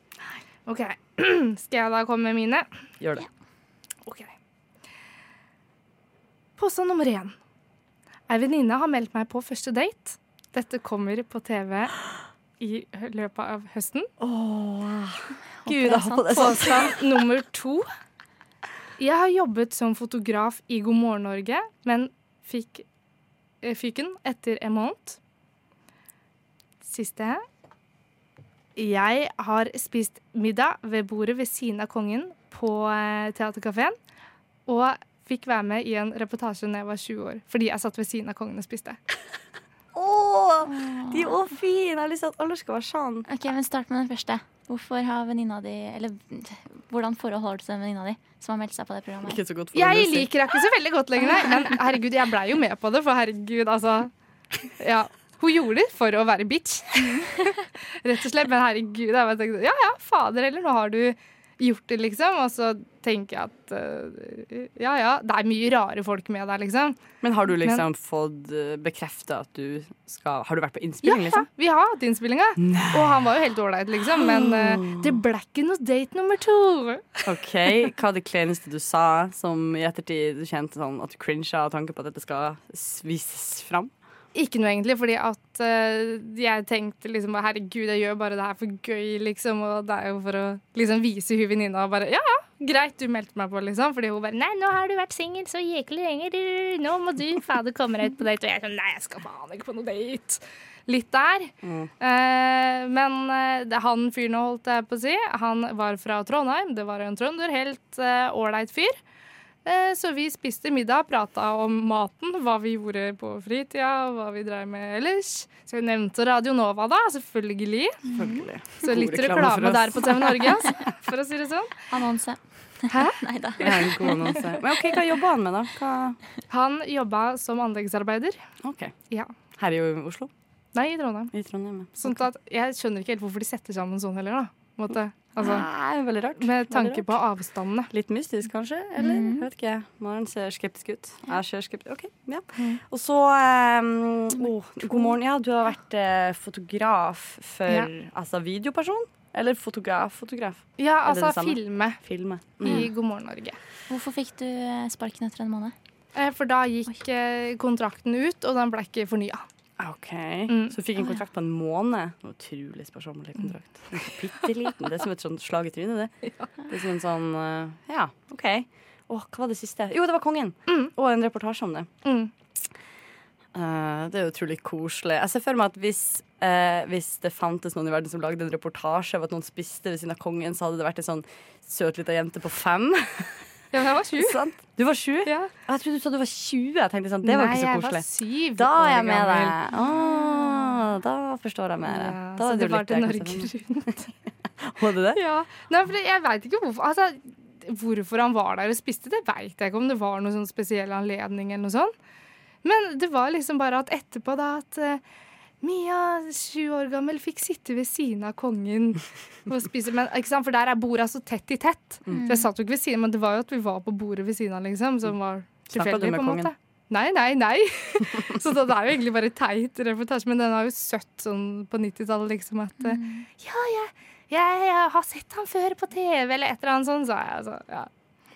OK. Skal jeg da komme med mine? Gjør det. Ok. Påstand nummer én. Ei venninne har meldt meg på første date. Dette kommer på TV i løpet av høsten. Gud, jeg håper det er sant. Påstand nummer to. Jeg har jobbet som fotograf i God morgen Norge, men fikk eh, fyken etter en måned. Siste. Jeg har spist middag ved bordet ved siden av kongen på eh, Theatercaféen. Og fikk være med i en reportasje da jeg var 20 år, fordi jeg satt ved siden av kongen og spiste. Oh, de er også fine! Jeg har lyst til at alle skal være sånn. Ok, men Start med den første. Hvorfor har venninna di Eller hvordan forhold har du til den venninna di som har meldt seg på det programmet? Ikke så godt for Jeg liker henne ikke så veldig godt lenger. Men herregud, jeg blei jo med på det, for herregud, altså Ja. Hun gjorde det for å være bitch. Rett og slett. Men herregud, jeg bare tenkte ja ja, fader heller, nå har du gjort det, liksom. Og så tenker jeg at uh, ja ja, det er mye rare folk med der, liksom. Men har du liksom fått bekrefta at du skal Har du vært på Ja, innspilling, ja, liksom? vi har hatt innspillinga. Og han var jo helt ålreit, liksom. Men uh, det ble ikke noe date nummer to. OK. Hva er det kleineste du sa som i ettertid du kjente sånn at du cringa av tanke på at dette skal vises fram? Ikke noe egentlig, fordi at uh, jeg tenkte liksom herregud, jeg gjør bare det her for gøy, liksom. Og det er jo for å liksom vise hun venninna og bare ja, ja, greit, du meldte meg på, liksom. Fordi hun bare nei, nå har du vært singel så jæklig lenge. Nå må du fader komme deg ut på date. Og jeg sånn nei, jeg skal faen ikke på noe date. Litt der. Eh, men uh, det, han fyren, holdt jeg på å si, han var fra Trondheim. Det var en trønder. Helt ålreit fyr. Eh, Så vi spiste middag, prata om maten, hva vi gjorde på fritida, hva vi dreiv med ellers. Så vi nevnte Radio Nova, da, selvfølgelig. Selvfølgelig. Så litt reklame der på TV Norge, altså, for å si det sånn. Annonse. Hæ? Nei da. Men OK, hva jobber han med, da? Hva Han jobba som anleggsarbeider. OK. Ja. Her i Oslo? Nei, i Trondheim. I Trondheim? Sånn at jeg skjønner ikke helt hvorfor de setter sammen sånn heller, da. på en Måte. Altså, Nei, veldig rart. med tanke rart. på avstandene. Litt mystisk, kanskje? Eller? Jeg vet ikke. Maren ser skeptisk ut. Jeg ser skeptisk OK. Ja. Og så um, oh, God morgen. Ja, du har vært eh, fotograf for Ja. Altså videoperson? Eller fotograf? Fotograf. Ja, det det altså filme Filme. i God morgen Norge. Hvorfor fikk du eh, sparken etter en måned? Eh, For da gikk eh, kontrakten ut, og den ble ikke fornya. OK. Mm. Så du fikk en kontrakt på en måned. Utrolig sparsommelig kontrakt. Bitte liten. Det er som et sånt slag i trynet, det. Det er som en sånn eh, Ja, OK. Åh, hva var det siste? Jo, det var Kongen. Og en reportasje om det. Mm. Uh, det er utrolig koselig. Jeg ser for meg at hvis, uh, hvis det fantes noen i verden som lagde en reportasje av at noen spiste ved siden av kongen, så hadde det vært en sånn søt lita jente på fem. Ja, men jeg var sju. Sant? Du var sju? Ja. Jeg trodde du sa du var 20. Jeg tenkte sånn, Det var Nei, ikke så koselig. jeg var syv Da er jeg med deg. Åh, da forstår jeg mer. Ja, da så er det var litt til Norge Rundt. Var det det? Ja. Nei, for jeg veit ikke hvorfor. Altså, hvorfor han var der og spiste, det veit jeg ikke. Om det var noen sånn spesiell anledning eller noe sånt. Men det var liksom bare at etterpå, da, at eh, Mia, sju år gammel, fikk sitte ved siden av kongen og spise. Men? For der er borda så tett i tett. Mm. Så jeg satt jo ikke ved siden, men det var jo at vi var på bordet ved siden av, liksom, som var tilfeldig, på en måte. Nei, nei, nei. så det er jo egentlig bare teit reportasje, men den har jo søtt sånn på 90-tallet, liksom at mm. Ja, jeg, jeg, jeg har sett han før på TV, eller et eller annet sånt, sa jeg. Altså, ja.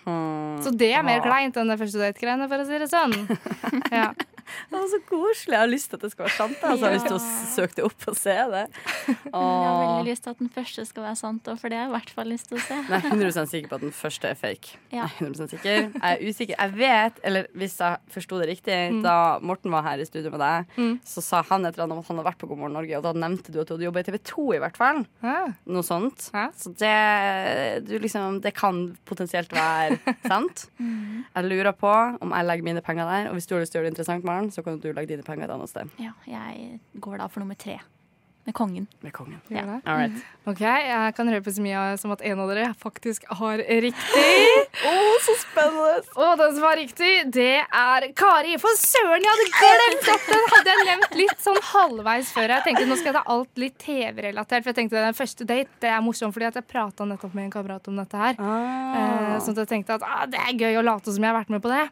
mm. Så det er mer kleint enn det første date-greiene, for å si det sånn. Ja. Det var så koselig. Jeg har lyst til at det skal være sant. Altså, jeg har lyst til å søke det opp og se det. Jeg har veldig lyst til at den første skal være sant, og for det har jeg i hvert fall lyst til å se. Nei, 100 sikker på at den første er fake. Ja. Er 100 sikker. Jeg er usikker. Jeg vet, eller hvis jeg forsto det riktig, da Morten var her i studio med deg, Mm. så sa han et eller annet om at han hadde vært på God morgen Norge, og da nevnte du at du hadde jobba i TV 2 i hvert fall. Ja. Noe sånt. Ja. Så det, du liksom, det kan potensielt være sant. Jeg lurer på om jeg legger mine penger der, og hvis du har lyst til å gjøre det interessant, Maren, så kan du lage dine penger et annet sted. Ja, jeg går da for nummer tre. Med kongen. Med kongen. Ja. right. OK, jeg kan røpe så mye som at en av dere faktisk har riktig. Å, så spennende! Og den som har riktig, det er Kari. For søren, jeg hadde glemt at den hadde jeg nevnt litt sånn halvveis før. Jeg tenkte nå skal jeg ta alt litt TV-relatert. For jeg tenkte den første date det er morsomt, fordi at jeg prata nettopp med en kamerat om dette her. Eh, sånn at jeg tenkte at ah, det er gøy å late som jeg har vært med på det.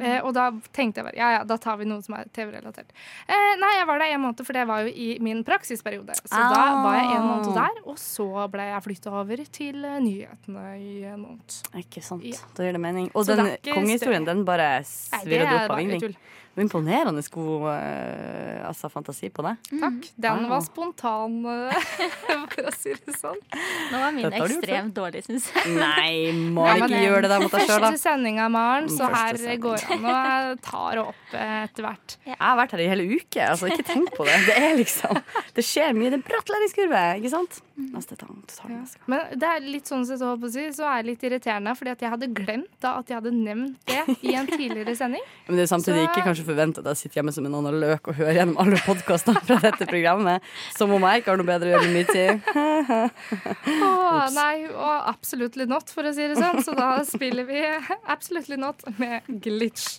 Eh, og da tenkte jeg bare ja, ja, da tar vi noe som er TV-relatert. Eh, nei, jeg var der en måned, for det var jo i min praksisperiode. Så da var jeg en måned der, og så ble jeg flytta over til eh, nyhetene i en måned. Ikke sant. Ja. Da gir det mening. Og Så den kongehistorien, den bare er opp av vingling. Imponerende god uh, altså, fantasi på det. Takk. Den Ah. var spontan, eh, for å si det sånn. Nå var min ekstremt dårlig, syns jeg. Nei, må Nei, ikke gjøre det der mot deg sjøl, da. Første sendinga, Maren, så her sending. går an å ta det opp eh, etter hvert. Jeg har vært her i hele uke. Altså, ikke tenk på det. Det er liksom Det skjer mye. Det er en bratt læringskurve, ikke sant? Tar, neste gang. Men det er litt sånn sett, så, si, så er det litt irriterende, fordi at jeg hadde glemt da at jeg hadde nevnt det i en tidligere sending. Men det er samtidig Så- ikke kanskje forventet at jeg sitter hjemme som en annen løk og hører gjennom alle podkastene fra dette programmet. Som om jeg ikke har noe bedre å gjøre med min tid. Åh, nei, og absolutely not, for å si det sånn. Så da spiller vi absolutely not med glitch.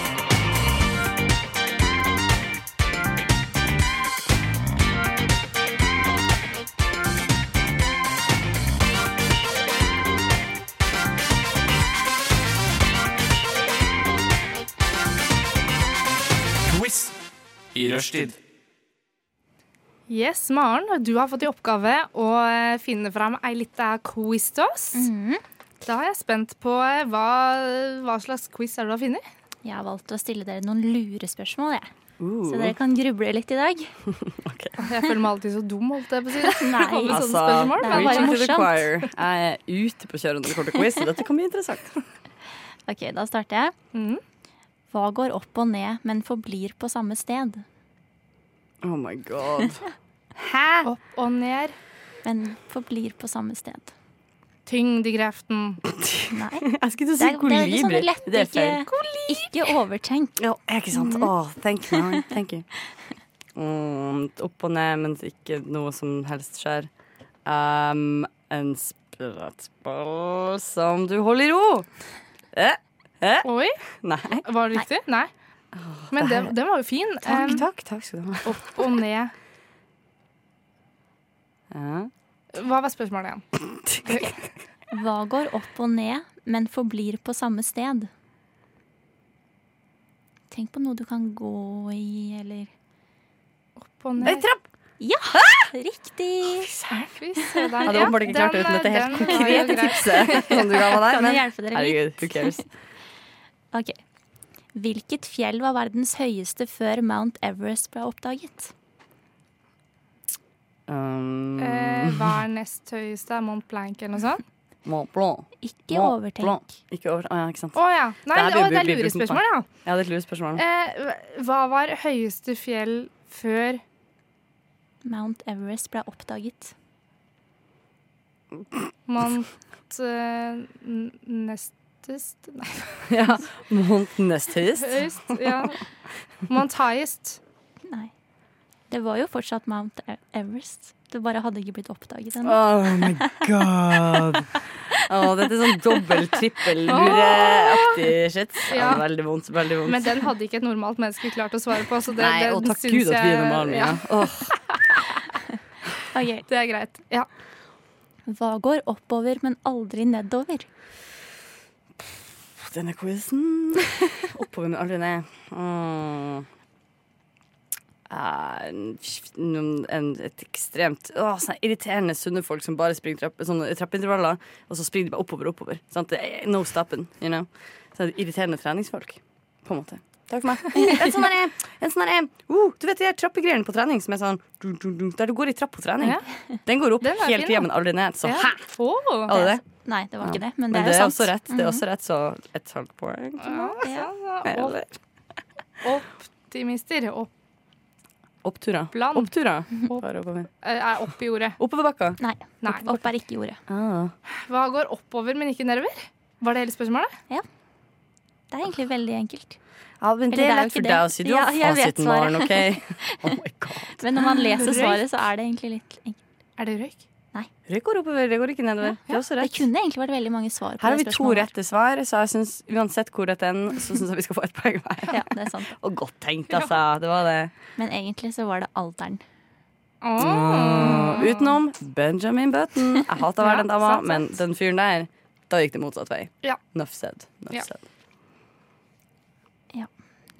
I rushtid. Yes, Maren, du har fått i oppgave å eh, finne fram ei lita quiz til oss. Da er jeg spent på eh, hva, hva slags quiz er det du har funnet. Jeg har valgt å stille dere noen lurespørsmål, jeg. Uh. Så dere kan gruble litt i dag. Jeg føler meg alltid så dum, holdt jeg på å si. Nei, Altså, spørsmål. det er bare morsomt. Jeg er ute på kjøret når det kommer til quiz, så dette kan bli interessant. Ok, da starter jeg. Mhm. Hva går opp og ned, men forblir på samme sted? Oh my god. Hæ? Opp og ned. Men forblir på samme sted. Tyngdekreften. Nei. Jeg skulle til å Det si er, det er litt sånn kolibri. lett, Det er ikke, ikke overtenk. Ja, ikke sant? Åh, thank you. Thank you. Mm, opp og ned, men ikke noe som helst skjer. Um, en sprettball som du holder i ro. Eh? Eh? Oi, Nei. var det riktig? Nei. Men det den, her- den var jo fin. Takk, Um, takk. Takk skal du ha. Opp og ned. Ja. Hva var spørsmålet igjen? Hva går opp og ned, men forblir på samme sted? Tenk på noe du kan gå i, eller Opp og Ei ned. trapp! Ja! Riktig! Se der. Jeg hadde åpenbart ikke klart det uten dette helt konkrete tipset som du ga meg der. Kan Men hjelpe dere litt? herregud, who cares? Ok. Hvilket fjell var verdens høyeste før Mount Everest ble oppdaget? Um, Eh, hva er nest høyeste? Er Mont Blanc eller noe sånt? Mont Blanc. Ikke Mont overtenk. Blanc. Ikke over... Å ja, ikke sant. Å ja. Nei, Det det, å, det er lurespørsmål, ja. Ja, det er lurespørsmål. Eh, hva var høyeste fjell før Mount Everest ble oppdaget. Mont eh, n- Nestest Nei, Ja, Mont nest høyest. høyest. Ja. Mont highest. Nei. Det var jo fortsatt Mount E- Everest. Det bare hadde ikke blitt oppdaget ennå. Oh my god. Oh, dette er sånn dobbel, trippel, lureaktig shit. Ja. Ja. Veldig vondt. veldig vondt. Men den hadde ikke et normalt menneske klart å svare på. Så det, Nei, den og takk Gud at vi er normale. Ja. Ja, Åh, Ok. det er greit. Ja. Hva går oppover, men aldri nedover? Denne quizen Oppover, men aldri ned. Mm. En, et ekstremt å, sånne irriterende sunne folk som bare springer trapp, sånne trappeintervaller, og så springer de bare oppover oppover. Sant? No stopping, you know. Så er irriterende treningsfolk, på en måte. Takk for meg. En sånn der, en sånn der, uh, du vet de trappegreiene på trening som er sånn dun, dun, dun, Der du går i trapp på trening. Ja. Den går opp Den er hele tida, men aldri ned. Så Ja. hæ! Oh. Alle det? Nei, det var Ja. ikke det, men, Men det er er sant. også rett. Det er også rett, så et halvt poeng. Ja, Ja. ja. Eller Optimister. Opp, oppturer. Bland. Oppturer. Opp. Oppover. eh, er opp i jordet. Oppoverbakka. Nei, Nei. opp, opp er ikke jordet. Ah. Hva går oppover, men ikke nedover? Var det hele spørsmålet? Det er egentlig veldig enkelt. Ja, men Eller det det er jo lett for deg å si. Du har Ja, fasiten. Maren, OK? Oh my god. Men når man leser svaret, så er det egentlig litt enkelt. Er det røyk? Nei. Røyk går oppover, det går ikke nedover. Det er også Det kunne egentlig vært veldig mange svar på Her har vi to rette svar, så jeg synes, uansett hvor rett den, så syns jeg vi skal få et poeng hver. Ja, det er sant. Og godt tenkt, altså. Det var det. Men egentlig så var det alderen. Mm. Utenom Benjamin Button. Jeg hater å være den dama, men den fyren der, da gikk det motsatt vei. Ja. Nuff said. Nuff Ja. said.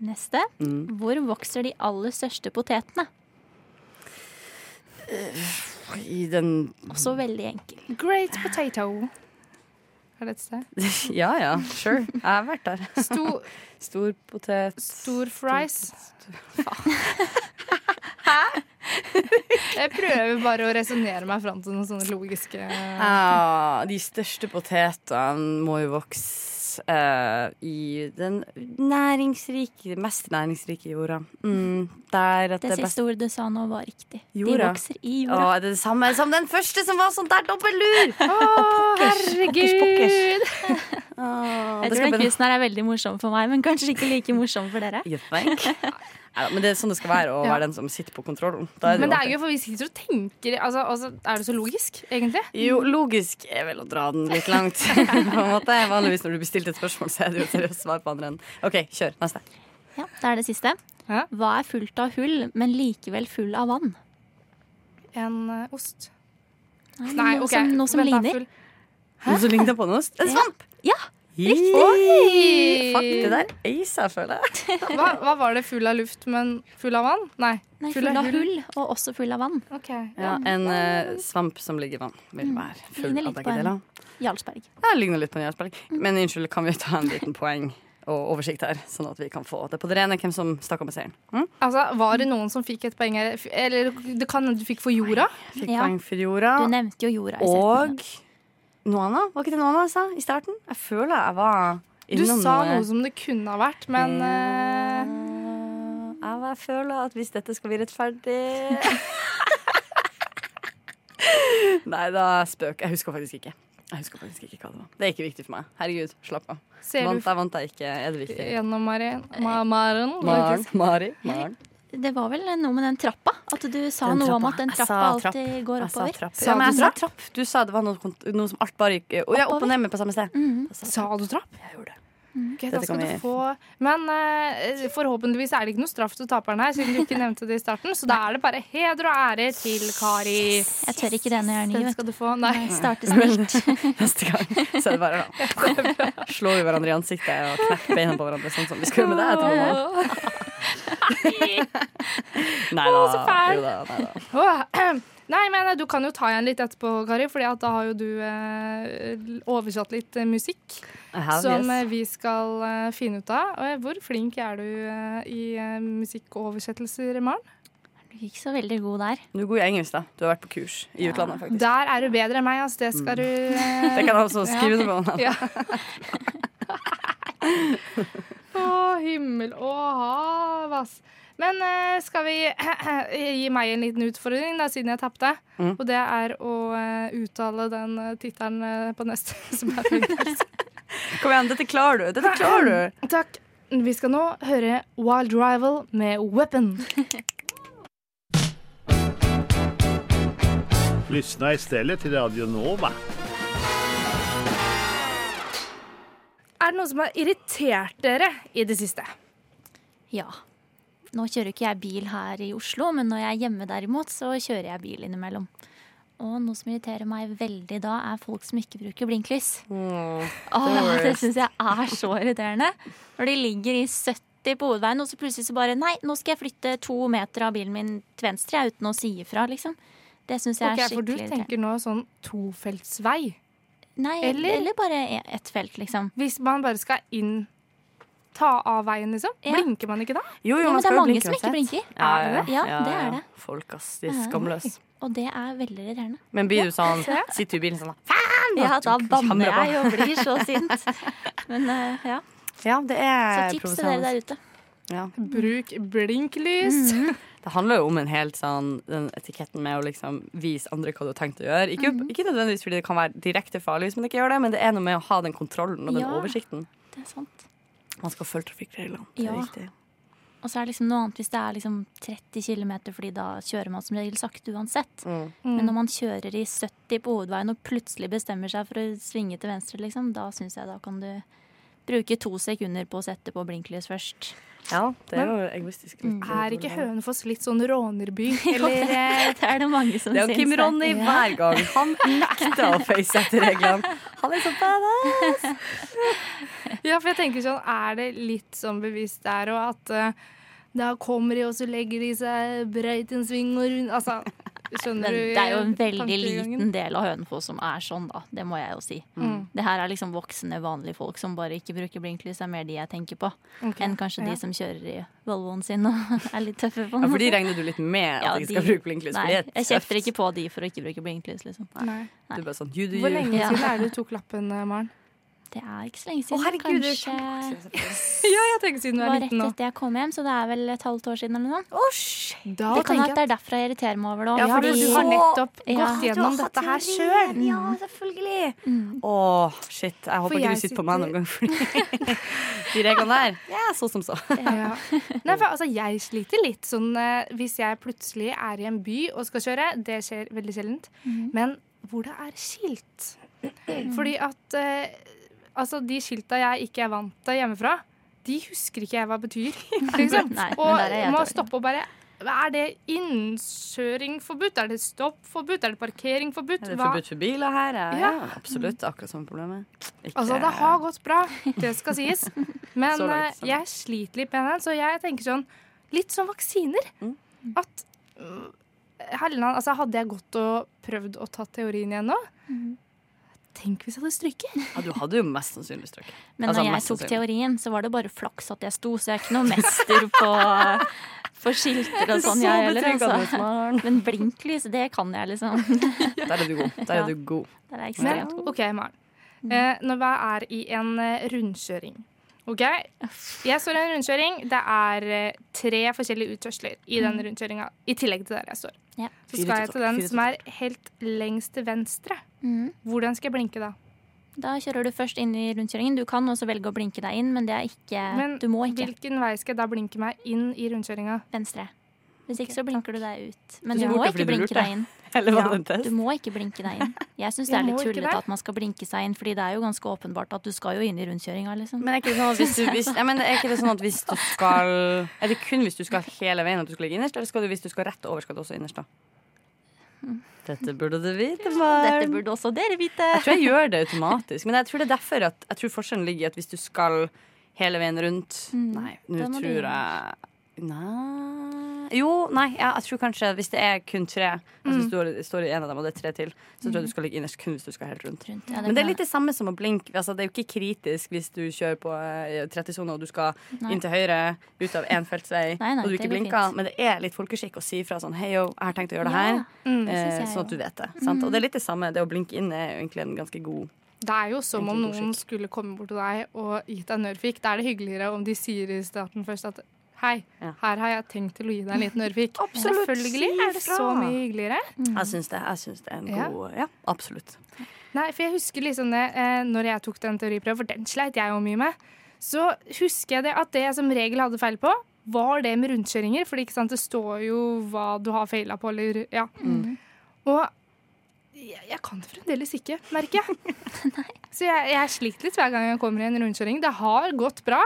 Neste. Mm. Hvor vokser de aller største potetene? I den Også veldig enkel. Great potato. Er det et sted? Ja ja, sure. Jeg har vært der. Stor, Stor potet. stor fries. Hæ? Jeg prøver bare å resonnere meg fram til noen sånne logiske Ja, de største potetene må jo vokse eh, i den næringsrike, mest næringsrike jorda. Mm, der at Det det siste ordet du sa nå, var riktig. De vokser i Å, det er det samme som den første som var sånn der dobbeltlur? Å, herregud! Åh, Jeg tror den quizen er veldig morsom for meg, men kanskje ikke like morsom for dere. Neida, men det er sånn det skal være å Ja. være den som sitter på kontrollen. Da er det Men det er jo for vi sitter og tenker altså, altså, Er det så logisk, egentlig? Jo, logisk er vel å dra den litt langt. på en måte. Vanligvis når du blir stilt et spørsmål, så er det jo seriøst svar på andre enden. OK, kjør. Neste. Ja, Det er det siste. Ja. Hva er fullt av hull, men likevel full av vann? En uh, ost. Nei, Nei, noe OK. som, noe som Vent ligner. Noe som ligner på en ost? En svamp! Ja, Oi! Fuck, det der aisa, føler jeg. Hva, hva var det? Full av luft, men full av vann? Nei. Nei, full av hull, og også full av vann. Okay. Ja, en uh, svamp som ligger i vann, vil være full Ligner av begge deler. Jarlsberg. Ja, ligner litt på en jarlsberg. Men unnskyld, kan vi ta en liten poeng og oversikt her, sånn at vi kan få det på det rene hvem som stakk av med seieren? Mm? Altså, Var det noen som fikk et poeng her? Eller det kan hende du fikk for jorda? Fikk Ja. poeng for jorda. Du nevnte jo jorda i setningen. Og noe annet? Var ikke det Noana jeg sa i starten? Jeg føler jeg var innom Du sa noe som det kunne ha vært, men uh... Jeg føler at hvis dette skal bli rettferdig Nei, da spøk. Jeg husker faktisk ikke. Jeg husker faktisk ikke hva det var. Det er ikke viktig for meg. Herregud, slapp av. ser Vant jeg, vant jeg ikke. Er det viktig? gjennom Maren? Ma Maren? Maren. Mari. Maren. Det var vel noe med den trappa? At du sa Den noe om at den trappa sa trapp. alltid går Jeg sa oppover. trapp. Sa Ja, men du trapp? trapp. Du sa det var noe, noe som alt bare gikk ja, opp og ned med på samme sted. Mm -hmm. sa Sa du trapp? Jeg gjorde det. Ok, da skal kan du vi- få Men uh, forhåpentligvis er det ikke noe straff til taperen her, siden du ikke nevnte det i starten. Så da er det bare heder og ære til Kari. Jeg tør ikke er ny. Den skal du få. Nei. Starte snilt. Neste gang så er det bare da. Slår vi hverandre i ansiktet og knekker beina på hverandre, sånn som vi skal gjøre med deg etterpå. Nei da. så fæl. Jo da, nei da. Nei, men eh, du kan jo ta igjen litt etterpå, Kari, for da har jo du eh, oversatt litt eh, musikk. I Som eh, yes. vi skal uh, finne ut av. Og, eh, Hvor flink er du uh, i uh, musikkoversettelser, Maren? Du er ikke så veldig god der. Du er god i engelsk, da. Du har vært på kurs i utlandet, faktisk. Der er du bedre enn meg, altså. Det skal du eh, Det kan jeg også skrive ja. på. Ja. Å, himmel og hav, ass. Men eh, skal vi gi meg en liten utfordring, da, siden jeg tapte? Mm. Og det er å eh, uttale den uh, tittelen eh, på neste som er høyest. Kom igjen, dette klarer du. Dette klarer du. Takk. Vi skal nå høre Wild Rival med Weapon. Lyssna istället till Radio Nova. Er det noe som har irritert dere i det siste? Ja. Nå kjører ikke jeg bil her i Oslo, men når jeg er hjemme derimot, så kjører jeg bil innimellom. Og noe som irriterer meg veldig da, er folk som ikke bruker blinklys. Åh, det syns jeg er så irriterende. Når de ligger i 70 på hovedveien, og så plutselig så bare Nei, nå skal jeg flytte to meter av bilen min til venstre uten å si ifra, liksom. Det syns jeg Ok, er for du tenker nå sånn tofeltsvei. Nei, eller- eller, bare e- ett felt, liksom. Hvis man bare skal inn Ta av veien, liksom. Ja. Blinker man ikke da? Jo, jo, Ja, man men det er mange blinke som ikke blinker. Ja, Er det ja, det? Ja, ja, det er det. Folk, ass. De er skamløse. Og det er veldig irriterende. Men blir du sånn Sitter du i bilen sånn Ja, da banner jeg og blir så sint. Men uh, ja, Ja, det er så tips til dere der ute. Ja. Bruk blinklys. Det handler jo om en helt sånn den etiketten med å liksom vise andre hva du har tenkt å gjøre. Ikke, ikke nødvendigvis fordi det kan være direkte farlig hvis man ikke gjør det, men det er noe med å ha den kontrollen og den Ja. oversikten. Det er sant. Man skal følge trafikkreglene. Det er Ja. viktig. Og så er det liksom noe annet hvis det er liksom 30 km, fordi da kjører man som regel sakte uansett. Mm. Men når man kjører i 70 på hovedveien og plutselig bestemmer seg for å svinge til venstre, liksom, da syns jeg da kan du bruke to sekunder på å sette på blinklys først. Ja, det er jo egoistisk. litt. Er ikke Hønefoss litt sånn rånerby? Eller Det er det mange som Det er jo. Kim Ronny Ja. hver gang. Han nekter å face etter reglene. Han er så badass! Ja, for jeg tenker sånn, er det litt sånn bevisst der, og at uh, da kommer de, og så legger de seg breit en sving og rundt Altså, skjønner Men du? det er jo en veldig liten del av Hønefoss som er sånn, da. Det må jeg jo si. Mm. Det her er liksom voksne, vanlige folk som bare ikke bruker blinklys. er mer de jeg tenker på. okay. Enn kanskje ja. de som kjører i Volvoen sin og er litt tøffe på Ja, for de regner du litt med at Ja, de skal bruke blinklys? Nei, det jeg kjefter ikke på de for å ikke bruke blinklys, liksom. Nei. Du bare sånn, Hvor lenge Ja. siden er det du tok lappen, eh, Maren? Det er ikke så lenge Å, siden. Kanskje... det er kanskje. Ja, jeg tenker siden det du var er rett liten nå. etter jeg kom hjem, så det er vel et halvt år siden eller noe. Da Det kan hende at det er derfor jeg irriterer meg over det. Ja, fordi du har nettopp Ja. gått gjennom dette her sjøl. teorien, Ja, selvfølgelig. Å, shit. Jeg håper ikke du sitter på meg noen gang, fordi de reglene der Ja, så som så. Ja. Nei, for altså, jeg sliter litt sånn eh, hvis jeg plutselig er i en by og skal kjøre. Det skjer veldig sjeldent. Men hvor det er skilt. Fordi at eh, altså, de skilta jeg ikke er vant til hjemmefra, de husker ikke jeg hva betyr. Liksom. Nei, og må dårlig. stoppe og bare Er det innkjøring forbudt? Er det stopp forbudt? Er det parkering forbudt? Er det forbudt for biler her? Ja, ja. Ja. absolutt. Akkurat samme problemet. Ikke- Altså, det har gått bra, det skal sies. Men Så langt, eh, så langt. jeg sliter litt med den, så jeg tenker sånn Litt som vaksiner. Mm. At mm, Helland, altså Hadde jeg gått og prøvd å ta teorien igjen nå Tenk hvis jeg hadde stryket. Ja, du hadde jo mest sannsynlig strøket. Men Altså, når jeg tok teorien, så var det bare flaks at jeg sto, så jeg er ikke noe mester på, for skilter og sånn, Så jeg heller. Altså. Men blinklys, det kan jeg, liksom. Der er du god. Der er du god. Der er jeg ekstremt. OK, Maren. Eh, når jeg er i en eh, rundkjøring OK? Jeg står i en rundkjøring. Det er eh, tre forskjellige utkjørsler i den rundkjøringa. I tillegg til der jeg står. Ja. Så skal jeg til den som er helt lengst til venstre. Mhm. Hvordan skal jeg blinke da? Da kjører du først inn i rundkjøringen. Du kan også velge å blinke deg inn, men det er ikke Men Du må ikke. Hvilken vei skal jeg da blinke meg inn i rundkjøringa? Venstre. Hvis ikke så blinker du deg ut. Men Du du må ikke blinke deg inn. Ja? Du må ikke blinke deg inn. Jeg syns det er litt tullete at man skal blinke seg inn, fordi det er jo ganske åpenbart at du skal jo inn i rundkjøringa, liksom. Men er ikke det sånn at hvis du, hvis, jeg mener, er ikke det sånn at hvis du skal Er det kun hvis du skal hele veien at du skal ligge innerst, eller skal du, hvis du skal rett over, skal du også innerst da? Dette burde du vite, Dette burde også dere vite. Jeg tror jeg gjør det automatisk. Men jeg tror det er derfor at Jeg tror forskjellen ligger i at hvis du skal hele veien rundt Nei, nå tror jeg Nei Jo, nei, ja, jeg tror kanskje hvis det er kun tre Altså hvis du står- står i en av dem, og det er tre til, så tror jeg du skal ligge innerst kun hvis du skal helt rundt. Rundt. Ja, Men det er litt det samme som å blinke. Altså, det er jo ikke kritisk hvis du kjører på eh, 30-sone og du skal Nei. inn til høyre ut av én feltsvei, Nei, nei, og du ikke blinker. Men det er litt folkeskikk å si fra sånn Hei, yo, jeg har tenkt å gjøre det Ja, her. Mm. Eh, sånn at du vet det. Sant? Og det er litt det samme. Det å blinke inn er jo egentlig en ganske god Det er jo som om noen skulle komme bort til deg og gitt deg Nørfik. Da er det hyggeligere om de sier i starten først at Hei, Ja. her har jeg tenkt til å gi deg en liten ørefik. Absolutt, Selvfølgelig er det så mye hyggeligere. Jeg syns det, jeg syns det er en Ja. god Ja, absolutt. Nei, for jeg husker liksom det eh, Når jeg tok den teoriprøven, for den sleit jeg jo mye med, så husker jeg det at det jeg som regel hadde feil på, var det med rundkjøringer. For det står jo hva du har feila på, eller ja. Og jeg, jeg kan det fremdeles ikke, merker jeg. Så jeg, jeg sliter litt hver gang jeg kommer i en rundkjøring. Det har gått bra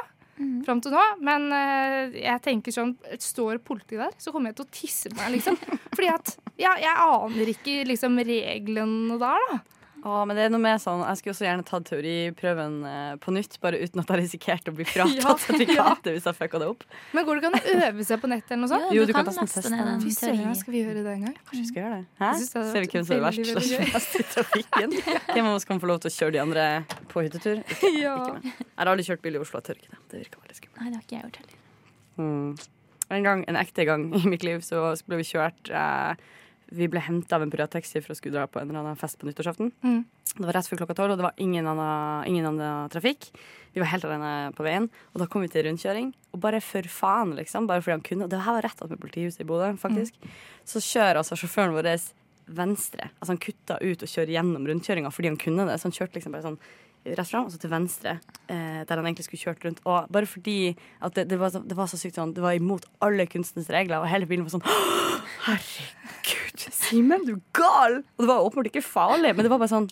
fram til nå, men uh, jeg tenker sånn Står politi der, så kommer jeg til å tisse meg, liksom. Fordi at ja, jeg aner ikke liksom reglene der, da. Å, men det er noe med sånn Jeg skulle også gjerne tatt teoriprøven eh, på nytt, bare uten at jeg risikerte å bli fratatt Ja, sertifikatet hvis jeg fucka det opp. Men går det ikke an å øve seg på nettet eller noe sånt? Jo, du kan nesten sånn teste Fy søren, skal vi gjøre det en gang? Kanskje vi skal gjøre det? Hæ? Det Ser vi hvem som er verst slash best i trafikken? Hvem av oss kan få lov til å kjøre de andre på hyttetur? Ikke, Ja. ikke meg. Jeg har aldri kjørt bil i Oslo. Jeg tør ikke det. Det virker veldig skummelt. Nei, det har ikke jeg gjort heller. Mm. En gang, en ekte gang i mitt liv, så ble vi kjørt eh, Vi ble henta av en privat for å skulle dra på en eller annen fest på nyttårsaften. Mm. Det var rett før klokka tolv, og det var ingen annen, ingen annen trafikk. Vi var helt alene på veien, og da kom vi til rundkjøring. Og bare for faen, liksom, bare fordi han kunne Og det her var rett attmed politihuset i Bodø, faktisk. Så kjører altså sjåføren vår venstre. Altså han kutta ut og kjører gjennom rundkjøringa fordi han kunne det. Så han kjørte liksom bare sånn rett fram, og så til venstre, eh, der han egentlig skulle kjørt rundt. Og bare fordi at det, det, var, så, det var så sykt sånn, det var imot alle kunstens regler, og hele bilen var sånn Herregud, Simen, du er gal! Og det var åpenbart ikke farlig, men det var bare sånn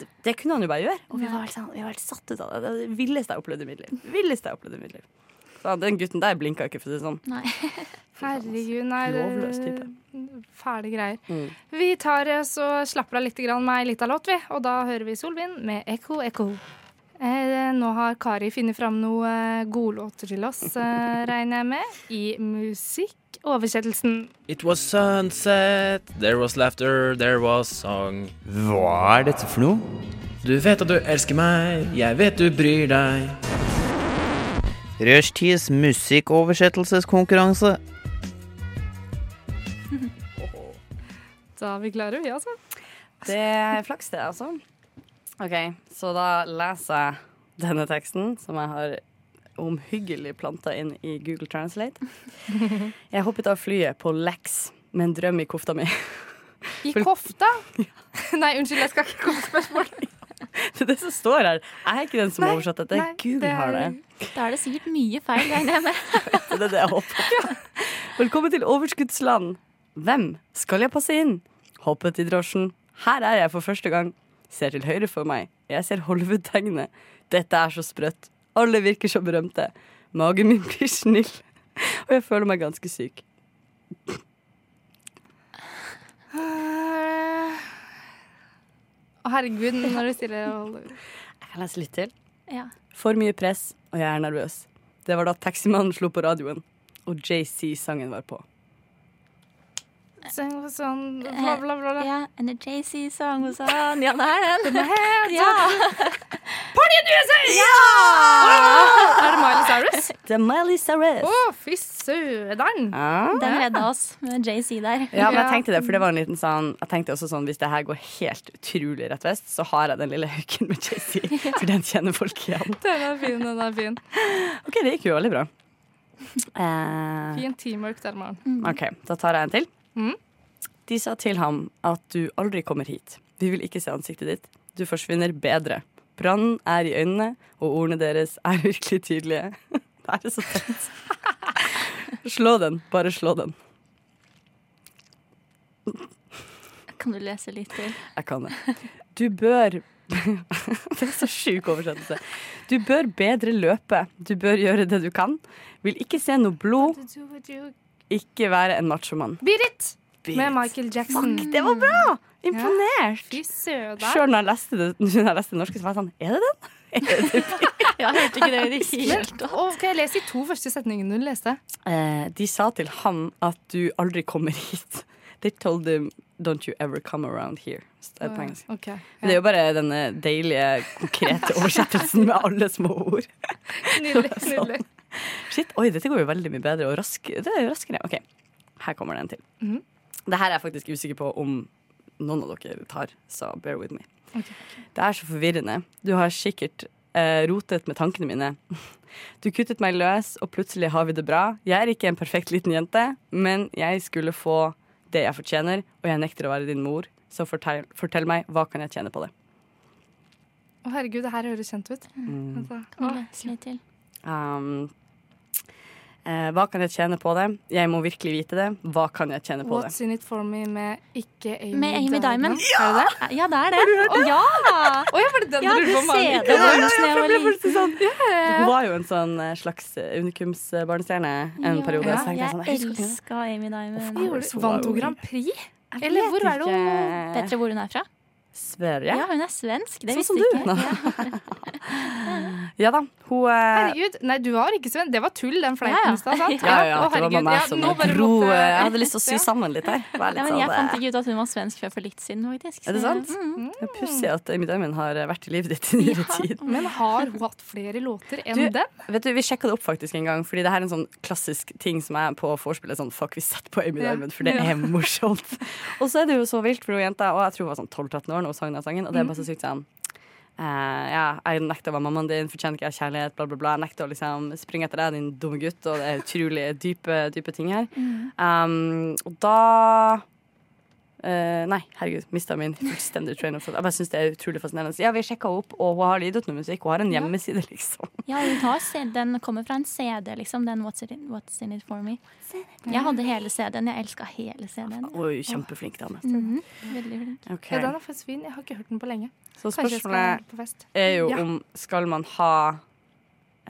det, det kunne han jo bare gjøre. Og vi var helt, sånn, satt ut av det. Det var det villeste jeg opplevde i mitt liv. Villeste jeg opplevde i mitt liv. Så den gutten der blinka ikke, for å si det sånn. Nei. Herregud, nei. Lovløs type. Fæle greier. Mm. Vi tar oss og slapper av litt grann med ei lita låt, vi. Og da hører vi Solvind med Ekko Ekko. Eh, nå har Kari funnet fram noen godlåter til oss, eh, regner jeg med, i musikkoversettelsen. It was sunset, there was laughter, there was song. Hva er dette for noe? Du vet at du elsker meg, jeg vet du bryr deg. Rushtids musikkoversettelseskonkurranse. Da er vi klare, vi, altså. Det er flaks, det, altså. OK, så da leser jeg denne teksten, som jeg har omhyggelig planta inn i Google Translate. Jeg hoppet av flyet på Lex med en drøm i kofta mi. I kofta? Nei, unnskyld, jeg skal ikke komme med spørsmål. Det er det som står her. Jeg er ikke den som har oversatt dette. nei, Gud det er- har det. Da er det sikkert mye feil, regner jeg med. Det er det jeg håper Ja. Velkommen til overskuddsland. Hvem skal jeg passe inn? Hoppet i drosjen. Her er jeg for første gang. Ser til høyre for meg. Jeg ser Hollywood-tegnet. Dette er så sprøtt. Alle virker så berømte. Magen min blir snill. Og jeg føler meg ganske syk. Eh, Å, herregud, når du stiller Jeg kan lese litt til. Ja. For mye press, og jeg er nervøs. Det var da taximannen slo på radioen, og JC-sangen var på. Sånn, sånn bla, bla, bla. bla. Ja, and a JC-sang og sånn. Ja, det er den. Ja. Party in USA! Ja! Er det Miley Cyrus? Det er Miley Cyrus. Å, fy søderen. Den redda oss med JC der. Ja, men jeg tenkte det, for det var en liten sånn Jeg tenkte også sånn, Hvis det her går helt utrolig rett vest, så har jeg den lille hauken med JC. For den kjenner folk igjen. Den er fin, den er fin. OK, det gikk jo veldig bra. Uh. Fin teamwork der, Maren. OK, da tar jeg en til. Mm. De sa til ham at du aldri kommer hit. Vi vil ikke se ansiktet ditt. Du forsvinner bedre. Brannen er i øynene, og ordene deres er virkelig tydelige. Det er så tett. Slå den. Bare slå den. Kan du lese litt til? Jeg kan det. Du bør Det er så sjuk oversettelse. Du bør bedre løpe. Du bør gjøre det du kan. Vil ikke se noe blod. Ikke være en machomann. Beat it! Beat Med. Michael Jackson. Fuck, det var bra! Imponert. Søderen. Sjøl når jeg leste det, når jeg leste det norske, så var jeg sånn Er det den? Er det den? Jeg hørte ikke det i det hele tatt. skal jeg lese de to første setningene du leste? Eh, de sa til han at du aldri kommer hit. They told them don't you ever come around here. Det er oh, okay, ja. Det er jo bare denne deilige, konkrete oversettelsen med alle små ord. Nydelig. nydelig. Shit, oi, dette går jo veldig mye bedre og rask, det er jo raskere. Ok, her kommer det en til. Mhm. Det her er jeg faktisk usikker på om noen av dere tar, så bear with me. Det er så forvirrende. Du har sikkert eh, rotet med tankene mine. Du kuttet meg løs, og plutselig har vi det bra. Jeg er ikke en perfekt liten jente, men jeg skulle få det jeg fortjener, og jeg nekter å være din mor. Så fortell, fortell meg, hva kan jeg tjene på det? Å, herregud, det her høres kjent ut. Mm. Altså, å, til? Um, eh, hva kan jeg tjene på det? Jeg må virkelig vite det. Hva kan jeg tjene på det? What's in it for me med ikke Amy, Med Amy Diamond. Er det det? Ja, det er det. Ja! Å, ja, var det den Ja, du du lurte på? Det. Ja, ja, ja, jeg det ble plutselig sånn. Hun var jo en sånn eh, slags unikumsbarnestjerne en periode. Ja, så jeg jeg sånn, jeg husker ikke det. elska Amy Diamond. Hvorfor Vant hun Grand Prix? Eller hvor er det hun. Vet dere hvor hun er fra? Sverige? Ja, hun er svensk. Det Sånn visste ikke jeg. Ja da. Hun eh, Herregud, nei, du var ikke svensk. Det var tull, den fleipen ja. i stad, sant? Ja, ja, Å, det var bare meg Ja, som nå bare dro eh, Jeg hadde lyst til å sy sammen litt her. Litt Ja, men jeg sånn, fant eh, ikke ut at hun var svensk før for litt siden, faktisk. Er det sant? Mm. Det er pussig at Amy Diamond har eh, vært i livet ditt i nyere tid. Men har hun hatt flere låter enn Du, den? Vet du, Vi sjekka det opp faktisk en gang, Fordi det her er en sånn klassisk ting som er på vorspielet. Sånn, fuck, vi setter på Amy Ja. Diamond, for det Ja. er morsomt. og så er det jo så vilt for hun jenta, og jeg tror hun var sånn 12-13 år når hun sang den sangen, og det er bare så sykt sånn uh, ja, jeg nekter å være mammaen din, fortjener ikke jeg kjærlighet, bla, bla, bla. Jeg nekter å liksom springe etter deg, din dumme gutt, og det er utrolig dype, dype ting her. Um, og da eh, Nei, herregud, mista min fullstendige train of thought. Jeg bare syns det er utrolig fascinerende. Ja, vi sjekka opp, og hun har gitt noe musikk. Hun har en hjemmeside, liksom. Ja, den kommer fra en CD, liksom. Den What's, it in, What's in it for me. Jeg hadde hele CD-en. Jeg elska hele CD-en. Er kjempeflink dame. Mhm, Veldig flink. Okay. Ja, den er faktisk fin. Jeg har ikke hørt den på lenge. Så spørsmålet høre på fest. er jo Ja. om skal man ha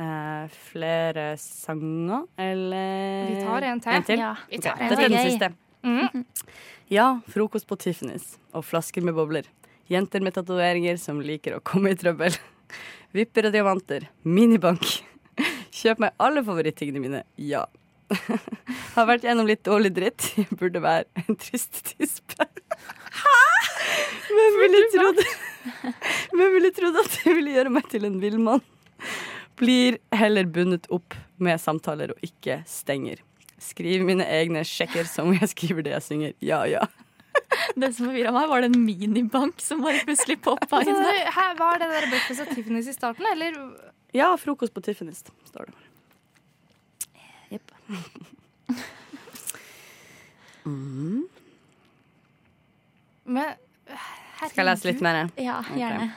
Uh, flere sanger, eller Vi tar en til. En til? Ja, vi tar en Dette er den siste. Mhm. Ja, frokost på Tiffany's og flasker med bobler. Jenter med tatoveringer som liker å komme i trøbbel. Vipper og diamanter. Minibank. Kjøp meg alle favorittingene mine. Ja. Har vært gjennom litt dårlig dritt. Jeg burde være en trist tispe. Hvem ville trodd Hvem ville trodd at det ville gjøre meg til en villmann? Blir heller bundet opp med samtaler og ikke stenger. Skriv mine egne sjekker som jeg skriver det jeg synger. Ja, ja. Det som forvirra meg, var det en minibank som bare plutselig poppa Altså, inn der. her var det der Breakfast og Tiffany's i starten, eller? Ja, frokost på Tiffany's, står det. Jepp. Mm. Men Skal jeg lese litt mer? Ja, gjerne.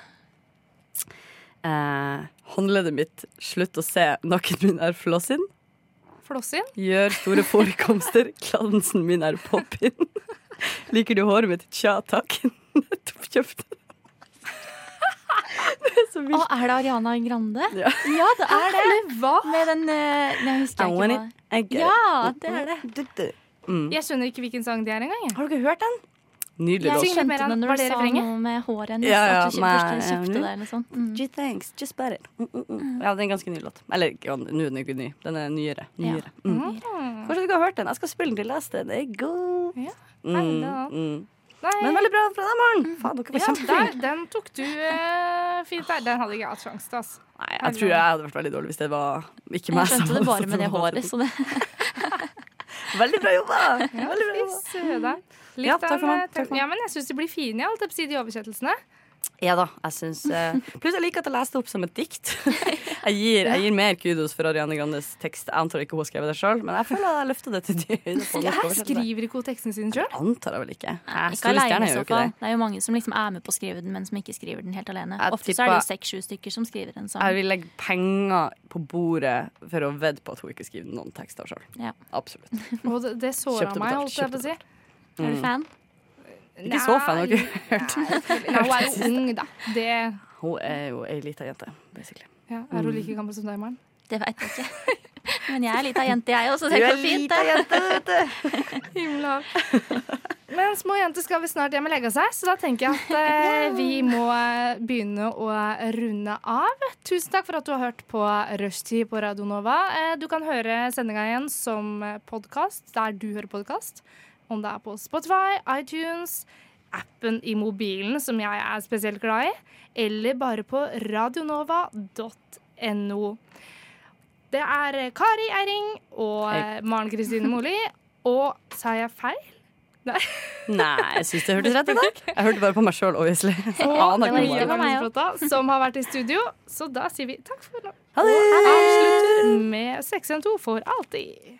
Eh, håndleddet mitt, slutt å se. Nakken min er flossinn. Flossin? Gjør store forekomster. Kladdensen min er pop-in. Liker du håret mitt? Tja, takk. Nettopp kjøpt det. Det er så Å, er det Ariana Grande? Ja. det er det. Med den eh, Jeg husker I ikke want hva it, I get Ja, det er det. Mm. Jeg skjønner ikke hvilken sang det er engang. jeg. Har du ikke hørt den? Nydelig låt. Jeg kjente det når du sa refrenget? noe med håret hennes. Ja, ja, at du først kjøpte det eller. Mm. Thanks, just bought. Mm, mm, mm. Ja, det er en ganske ny låt. Eller ja, nå er den ikke ny. Den er nyere. nyere. Mm. Kanskje du ikke har hørt den? Jeg skal spille den til neste. Det er god. Ja. Mm, Nei, mm. Men veldig bra fra deg, Maren. Faen, dere var Ja, kjempeflinke. der, den tok du eh, fint der. Den hadde ikke jeg hatt sjanse til. Altså. Nei, jeg tror jeg hadde vært veldig dårlig hvis det var ikke meg. Jeg skjønte det bare med det håret, så det Veldig bra jobba! Ja, Veldig bra jobba. Litt Ja, takk for meg, eh, takk for meg. Ja, men jeg syns de blir fine, alt jeg på å si, de oversettelsene. Ja da, jeg synes, uh, Pluss jeg liker at jeg leste opp som et dikt. Jeg gir, jeg gir mer kudos for Ariane Grandes tekst. Jeg antar ikke hun har skrevet det sjøl, men jeg føler at jeg løfter det til de høyder. Jeg skriver ikke hun teksten sin sjøl. Antar jeg vel ikke. Jeg, Ikke alene, i gjør så fall. det. Det er jo mange som liksom er med på å skrive den, men som ikke skriver den helt alene. Jeg Ofte så er det jo tipper- seks-sju stykker som skriver en sammen. Jeg vil legge penger på bordet for å vedde på at hun ikke skriver noen tekster sjøl. Ja. Absolutt. Og det, det såra meg, holdt jeg på å si. Mm. Er du fan? Ikke så fan, har du ikke hørt? Nei, hun er jo ung, da. Det, Hun er jo ei lita jente, basically. ja, er hun like gammel som deg, Maren? Det veit jeg ikke. Men jeg er lita jente, jeg også, så Du det er går fint. lita jente, vet du. Himla. Men små jenter skal vi snart hjem og legge seg, så da tenker jeg at eh, vi må begynne å runde av. Tusen takk for at du har hørt på Rushtid på Radio Nova. Eh, du kan høre sendinga igjen som podkast der du hører podkast. Om det er på Spotify, iTunes, appen i mobilen, som jeg er spesielt glad i, eller bare på radionova.no. Det er Kari Eiring og Hei. Maren Kristine Moli. Og sa jeg feil? Nei. Nei, jeg syns det hørtes rett ut. Jeg hørte bare på meg sjøl, obviously. Som har vært i studio. Så da sier vi takk for nå. Og! Avslutter med 612 for alltid.